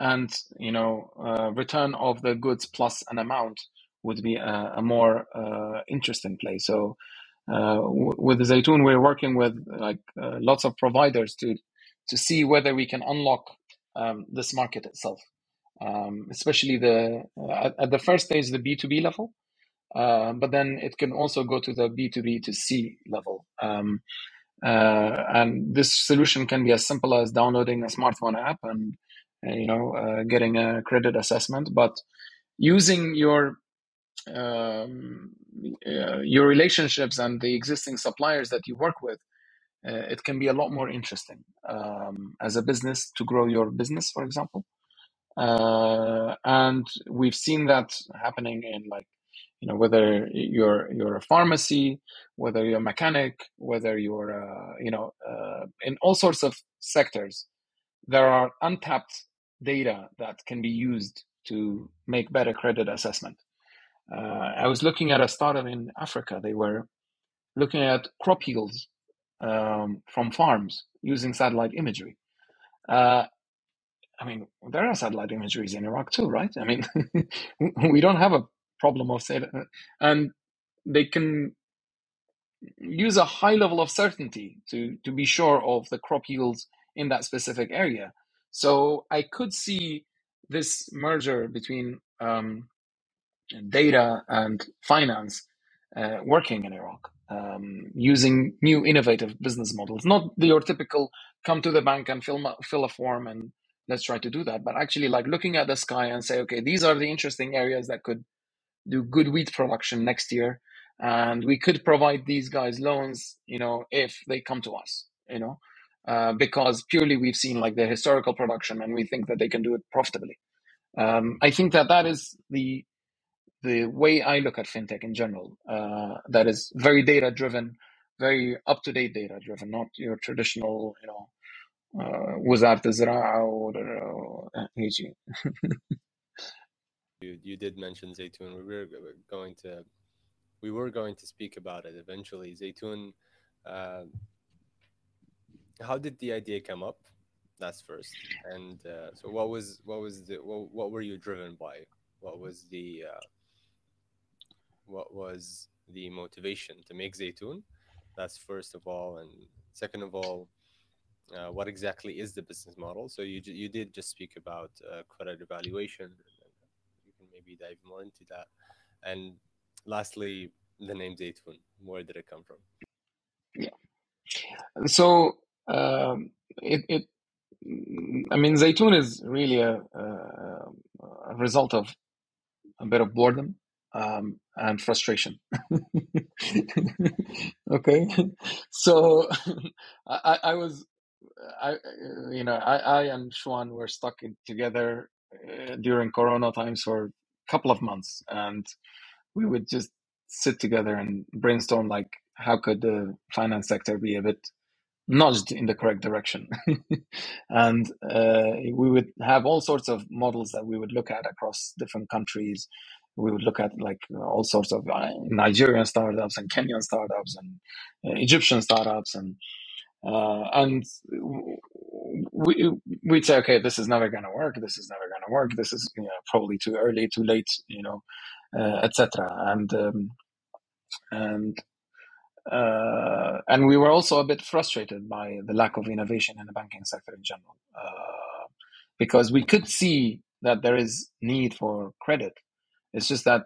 and, you know, uh, return of the goods plus an amount would be a, a more uh, interesting play. So, uh, with Zaytoon, we're working with like uh, lots of providers to to see whether we can unlock um, this market itself. Um, especially the uh, at, at, the first stage the b2b level uh, but then it can also go to the b2b to c level. Um, uh, and this solution can be as simple as downloading a smartphone app and you know getting a credit assessment but using your um, uh, your relationships and the existing suppliers that you work with it can be a lot more interesting um, as a business to grow your business for example. Uh, and we've seen that happening in like you know whether you're you're a pharmacy whether you're a mechanic whether you're uh, you know uh, in all sorts of sectors there are untapped data that can be used to make better credit assessment. uh, i was looking at a startup in africa they were looking at crop yields um, from farms using satellite imagery uh, I mean, there are satellite imageries in Iraq too, right? I mean, we don't have a problem of say, and they can use a high level of certainty to to be sure of the crop yields in that specific area. So I could see this merger between um, data and finance uh, working in Iraq. Um, using new innovative business models, not the, your typical come to the bank and fill, fill a form and let's try to do that but actually like looking at the sky and say okay these are the interesting areas that could do good wheat production next year and we could provide these guys loans you know if they come to us you know uh, because purely we've seen like their historical production and we think that they can do it profitably um, i think that that is the the way I look at fintech in general. Uh, that is very data driven, very up to date data driven, not your traditional, you know, uh, Wizard Zara or uh, you, you did mention Zaytun. We were going to we were going to speak about it eventually. Zaytun, uh, how did the idea come up? That's first. And uh, so, what was what was the what, what were you driven by? What was the uh, what was the motivation to make Zaytun? That's first of all, and second of all, uh, what exactly is the business model? So you you did just speak about uh, credit evaluation. You can maybe dive more into that. And lastly, the name Zaytun. Where did it come from? Yeah. So um, it, it, I mean, Zaytun is really a, a, a result of a bit of boredom um, and frustration. okay, so I, I was, I, you know, I, I and Shuan were stuck in, together uh, during Corona times for a couple of months, and we would just sit together and brainstorm like how could the finance sector be a bit nudged in the correct direction and uh, we would have all sorts of models that we would look at across different countries we would look at like all sorts of uh, nigerian startups and kenyan startups and uh, egyptian startups and uh, and we, we'd say okay this is never going to work this is never going to work this is you know, probably too early too late you know uh, etc. And um, and uh, and we were also a bit frustrated by the lack of innovation in the banking sector in general, uh, because we could see that there is need for credit. It's just that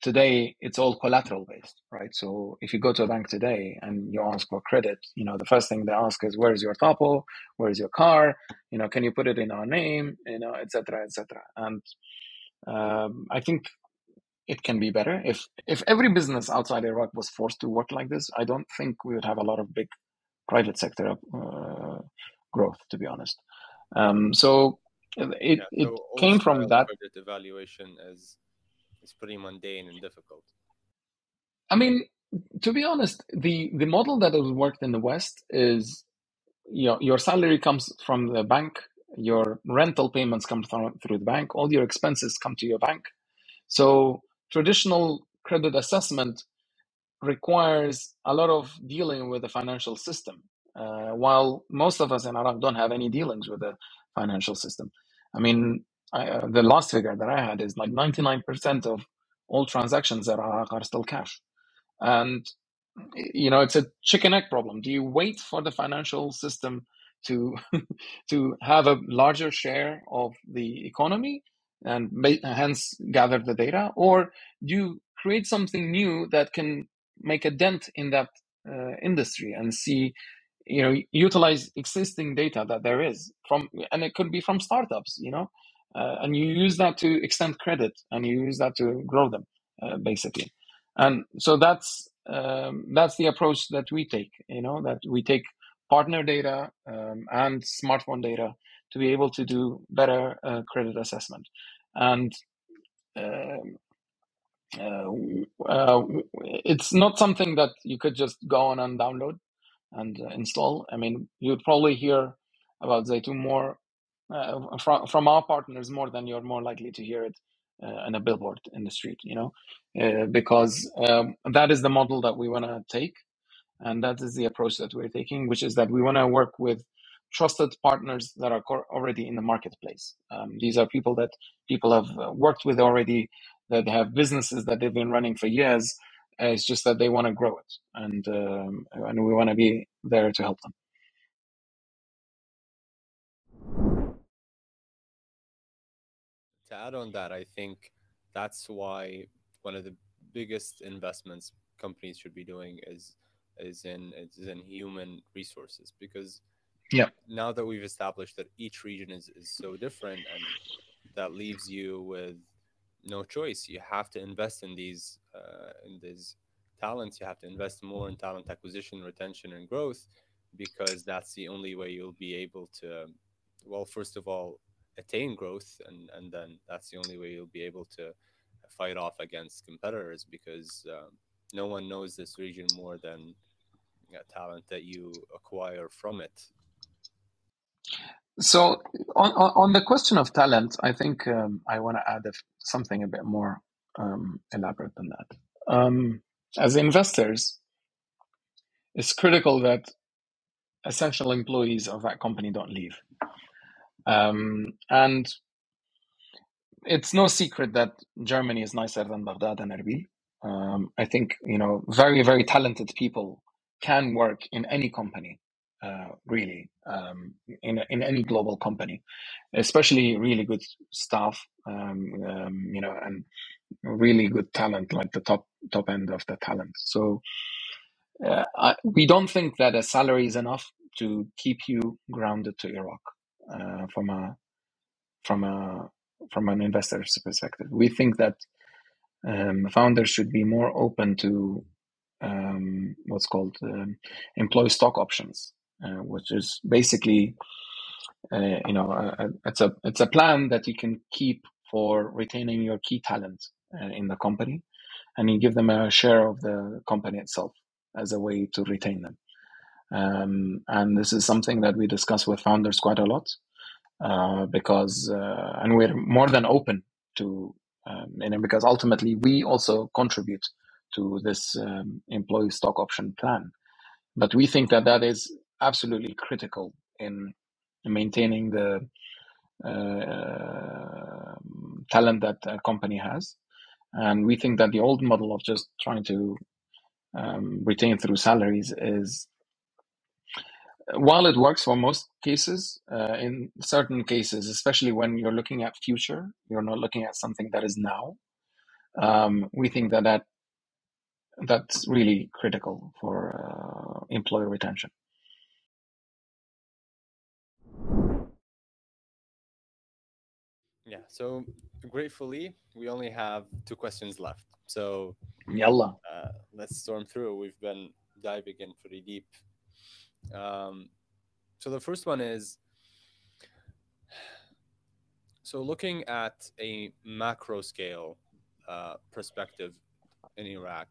today it's all collateral based, right? So if you go to a bank today and you ask for credit, you know the first thing they ask is where's your topo, where's your car, you know, can you put it in our name, you know, etc. etc. And um, I think it can be better. If if every business outside Iraq was forced to work like this, I don't think we would have a lot of big private sector uh, growth, to be honest. Um, so it yeah, so it came from that. Evaluation is is pretty mundane and difficult. I mean, to be honest, the the model that has worked in the West is you know, your salary comes from the bank, your rental payments come through the bank, all your expenses come to your bank. So traditional credit assessment requires a lot of dealing with the financial system, uh, while most of us in Iraq don't have any dealings with the financial system. I mean, I, uh, the last figure that I had is like 99% of all transactions in Iraq are still cash. And, you know, it's a chicken egg problem. Do you wait for the financial system to, to have a larger share of the economy and hence gather the data, or do you create something new that can make a dent in that uh, industry and see, you know, utilize existing data that there is from, and it could be from startups, you know, uh, and you use that to extend credit and you use that to grow them, uh, basically. And so that's um, that's the approach that we take. You know, that we take partner data um, and smartphone data to be able to do better uh, credit assessment. And um, uh, uh, it's not something that you could just go on and download and uh, install. I mean, you'd probably hear about Zaytun more uh, from from our partners more than you're more likely to hear it uh, in a billboard in the street. You know, uh, because um, that is the model that we want to take, and that is the approach that we're taking, which is that we want to work with trusted partners that are already in the marketplace. Um, these are people that people have uh, worked with already, that have businesses that they've been running for years. Uh, it's just that they want to grow it, and um, and we want to be there to help them. To add on that, I think that's why one of the biggest investments companies should be doing is is in is in human resources because yeah. Now that we've established that each region is, is so different and that leaves you with no choice. You have to invest in these uh, in these talents. You have to invest more in talent acquisition, retention, and growth because that's the only way you'll be able to, well, first of all, attain growth, and and then that's the only way you'll be able to fight off against competitors because um, no one knows this region more than talent that you acquire from it. So on, on the question of talent, I think um, I want to add something a bit more um, elaborate than that. Um, as investors, it's critical that essential employees of that company don't leave. Um, and it's no secret that Germany is nicer than Baghdad and Erbil. Um, I think you know very very talented people can work in any company, uh, really, um, in in any global company, especially really good staff, um, um, you know, and really good talent, like the top top end of the talent. So uh, I, we don't think that a salary is enough to keep you grounded to Iraq uh, from a from a from an investor's perspective. We think that um, founders should be more open to um, what's called um, employee stock options, uh, which is basically uh, you know a, a, it's a it's a plan that you can keep for retaining your key talent uh, in the company, and you give them a share of the company itself as a way to retain them. Um, and this is something that we discuss with founders quite a lot uh, because, uh, and we're more than open to, um, you know, because ultimately we also contribute to this um, employee stock option plan. But we think that that is absolutely critical in maintaining the uh, talent that a company has. And we think that the old model of just trying to um, retain through salaries is while it works for most cases, uh, in certain cases, especially when you're looking at future, you're not looking at something that is now. Um, we think that, that that's really critical for uh, employer retention. Yeah. So gratefully, we only have two questions left. So Yalla. Uh, let's storm through. We've been diving in pretty deep um, so the first one is so looking at a macro scale uh, perspective in Iraq,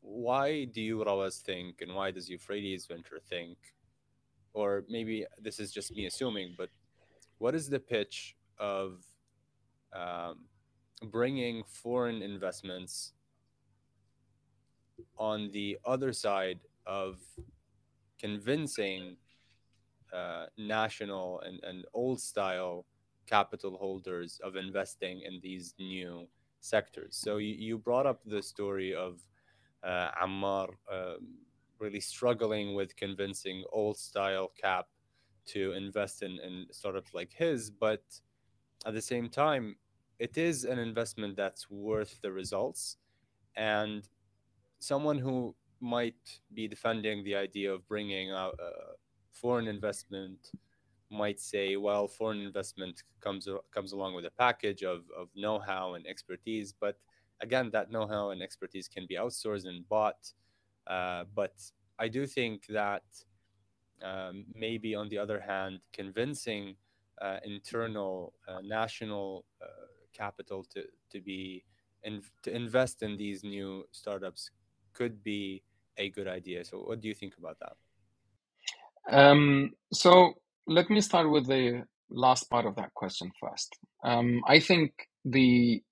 why do you always think, and why does Euphrates Venture think, or maybe this is just me assuming, but what is the pitch of um, bringing foreign investments on the other side of convincing uh, national and, and old style capital holders of investing in these new sectors. So you, you brought up the story of uh, Ammar uh, really struggling with convincing old style cap to invest in, in startups like his, but at the same time, it is an investment that's worth the results. And someone who might be defending the idea of bringing out uh, foreign investment might say, well, foreign investment comes comes along with a package of, of know-how and expertise, but again, that know-how and expertise can be outsourced and bought. Uh, but I do think that um, maybe, on the other hand, convincing uh, internal uh, national uh, capital to to be in, to invest in these new startups could be a good idea. So, what do you think about that? Um, so, let me start with the last part of that question first. Um, I think the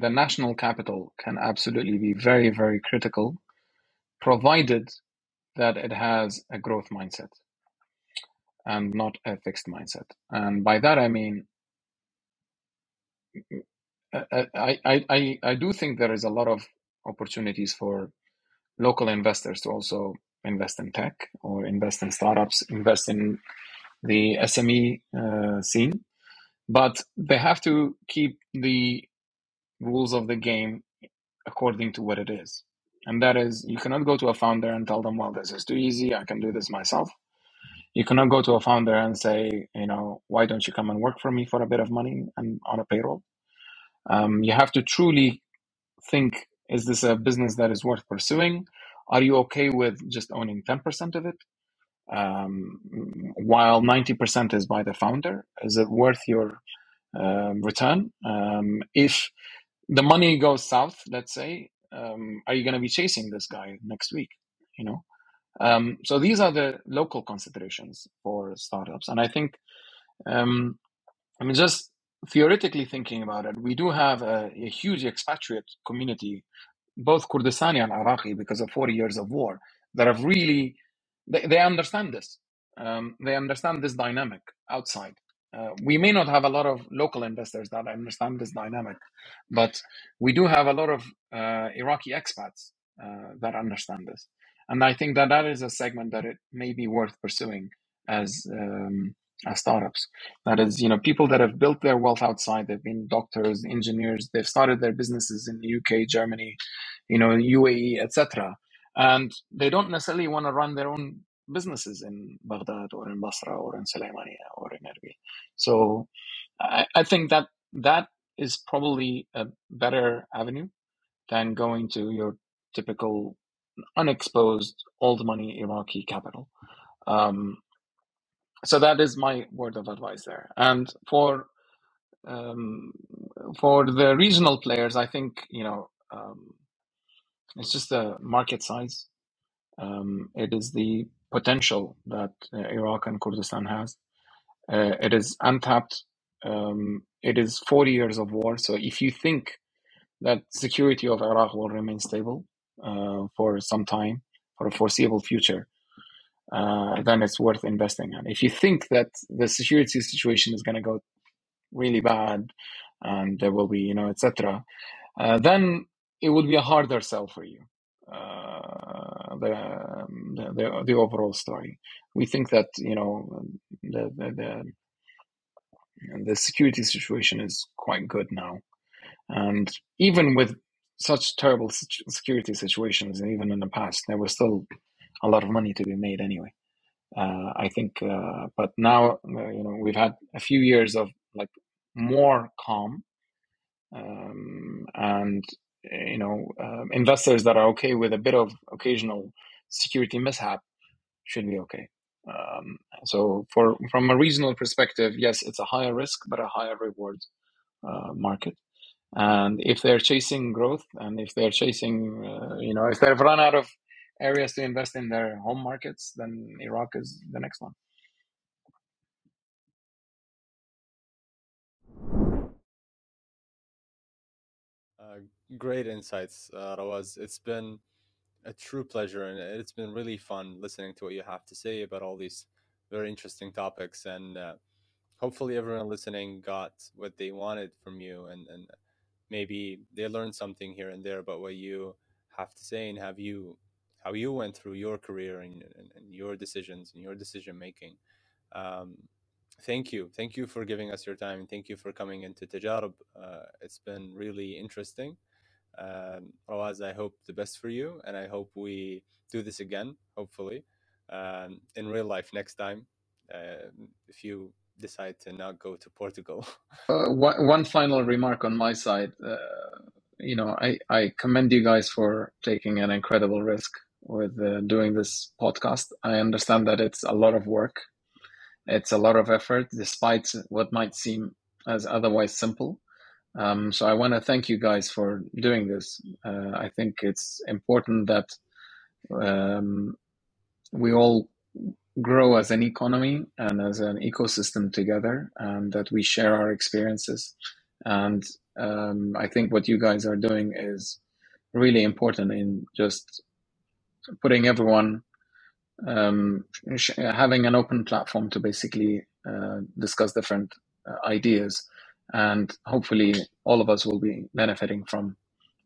the national capital can absolutely be very, very critical, provided that it has a growth mindset and not a fixed mindset. And by that I mean, uh, uh, I, I, I, I do think there is a lot of opportunities for local investors to also invest in tech or invest in startups, invest in the SME uh, scene. But they have to keep the rules of the game according to what it is. And that is, you cannot go to a founder and tell them, well, this is too easy. I can do this myself. You cannot go to a founder and say, you know, why don't you come and work for me for a bit of money and on a payroll? Um, you have to truly think: Is this a business that is worth pursuing? Are you okay with just owning ten percent of it, um, while ninety percent is by the founder? Is it worth your um, return? Um, if the money goes south, let's say, um, are you going to be chasing this guy next week? You know, um, so these are the local considerations for startups, and I think, um, I mean, just theoretically thinking about it, we do have a, a huge expatriate community, both Kurdistani and Iraqi, because of 40 years of war, that have really they, they understand this. Um, they understand this dynamic outside. Uh, we may not have a lot of local investors that understand this dynamic, but we do have a lot of uh, Iraqi expats uh, that understand this. And I think that that is a segment that it may be worth pursuing as um, as startups. That is, you know, people that have built their wealth outside. They've been doctors, engineers. They've started their businesses in the UK, Germany, you know, UAE, etc and they don't necessarily want to run their own businesses in Baghdad or in Basra or in Sulaimania or in Erbil. So I, I think that that is probably a better avenue than going to your typical unexposed old money Iraqi capital. Um, so that is my word of advice there. And for um, for the regional players, I think you know um, it's just the market size Um, it is the potential that uh, Iraq and Kurdistan has. Uh, it is untapped. Um, it is 40 years of war. So if you think that security of Iraq will remain stable uh, for some time, for a foreseeable future, uh, then it's worth investing in. If you think that the security situation is going to go really bad and there will be, you know, etc., uh, then it would be a harder sell for you. Uh, the, the the the overall story. We think that you know the the the, the security situation is quite good now, and even with such terrible security situations, and even in the past, there was still a lot of money to be made anyway. Uh, I think, uh, but now uh, you know we've had a few years of like more calm um, and you know um, investors that are okay with a bit of occasional security mishap should be okay. Um, so for from a regional perspective, yes, it's a higher risk but a higher reward uh, market. And if they're chasing growth, and if they're chasing, uh, you know, if they've run out of areas to invest in their home markets, then Iraq is the next one. Uh, great insights, uh, Rawaz. It's been a true pleasure, and it's been really fun listening to what you have to say about all these very interesting topics. And uh, hopefully, everyone listening got what they wanted from you, and, and maybe they learned something here and there about what you have to say and have you how you went through your career and, and, and your decisions and your decision making. Um, thank you, thank you for giving us your time, and thank you for coming into Tajarib. Uh, it's been really interesting. Um, Rawaz, I hope the best for you, and I hope we do this again, hopefully, um, in real life next time. Uh, if you decide to not go to Portugal. Uh, one, one final remark on my side. Uh, you know, I, I commend you guys for taking an incredible risk with uh, doing this podcast. I understand that it's a lot of work, it's a lot of effort, despite what might seem as otherwise simple. Um, so I want to thank you guys for doing this. Uh, I think it's important that um, we all grow as an economy and as an ecosystem together, and that we share our experiences. And um, I think what you guys are doing is really important in just putting everyone um, having an open platform to basically uh, discuss different uh, ideas, and hopefully all of us will be benefiting from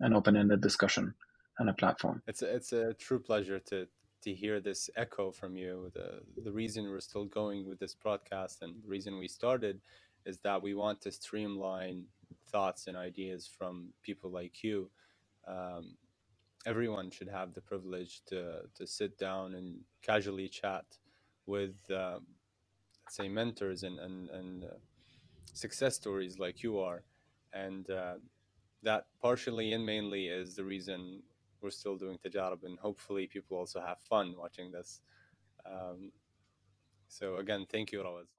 an open-ended discussion and a platform. It's a, it's a true pleasure to to hear this echo from you. The the reason we're still going with this broadcast and the reason we started is that we want to streamline thoughts and ideas from people like you. Um, everyone should have the privilege to to sit down and casually chat with um, say mentors and and and uh, success stories like you are, and uh, that partially and mainly is the reason we're still doing Tajarib, and hopefully people also have fun watching this. Um, so again, thank you, Rawaz.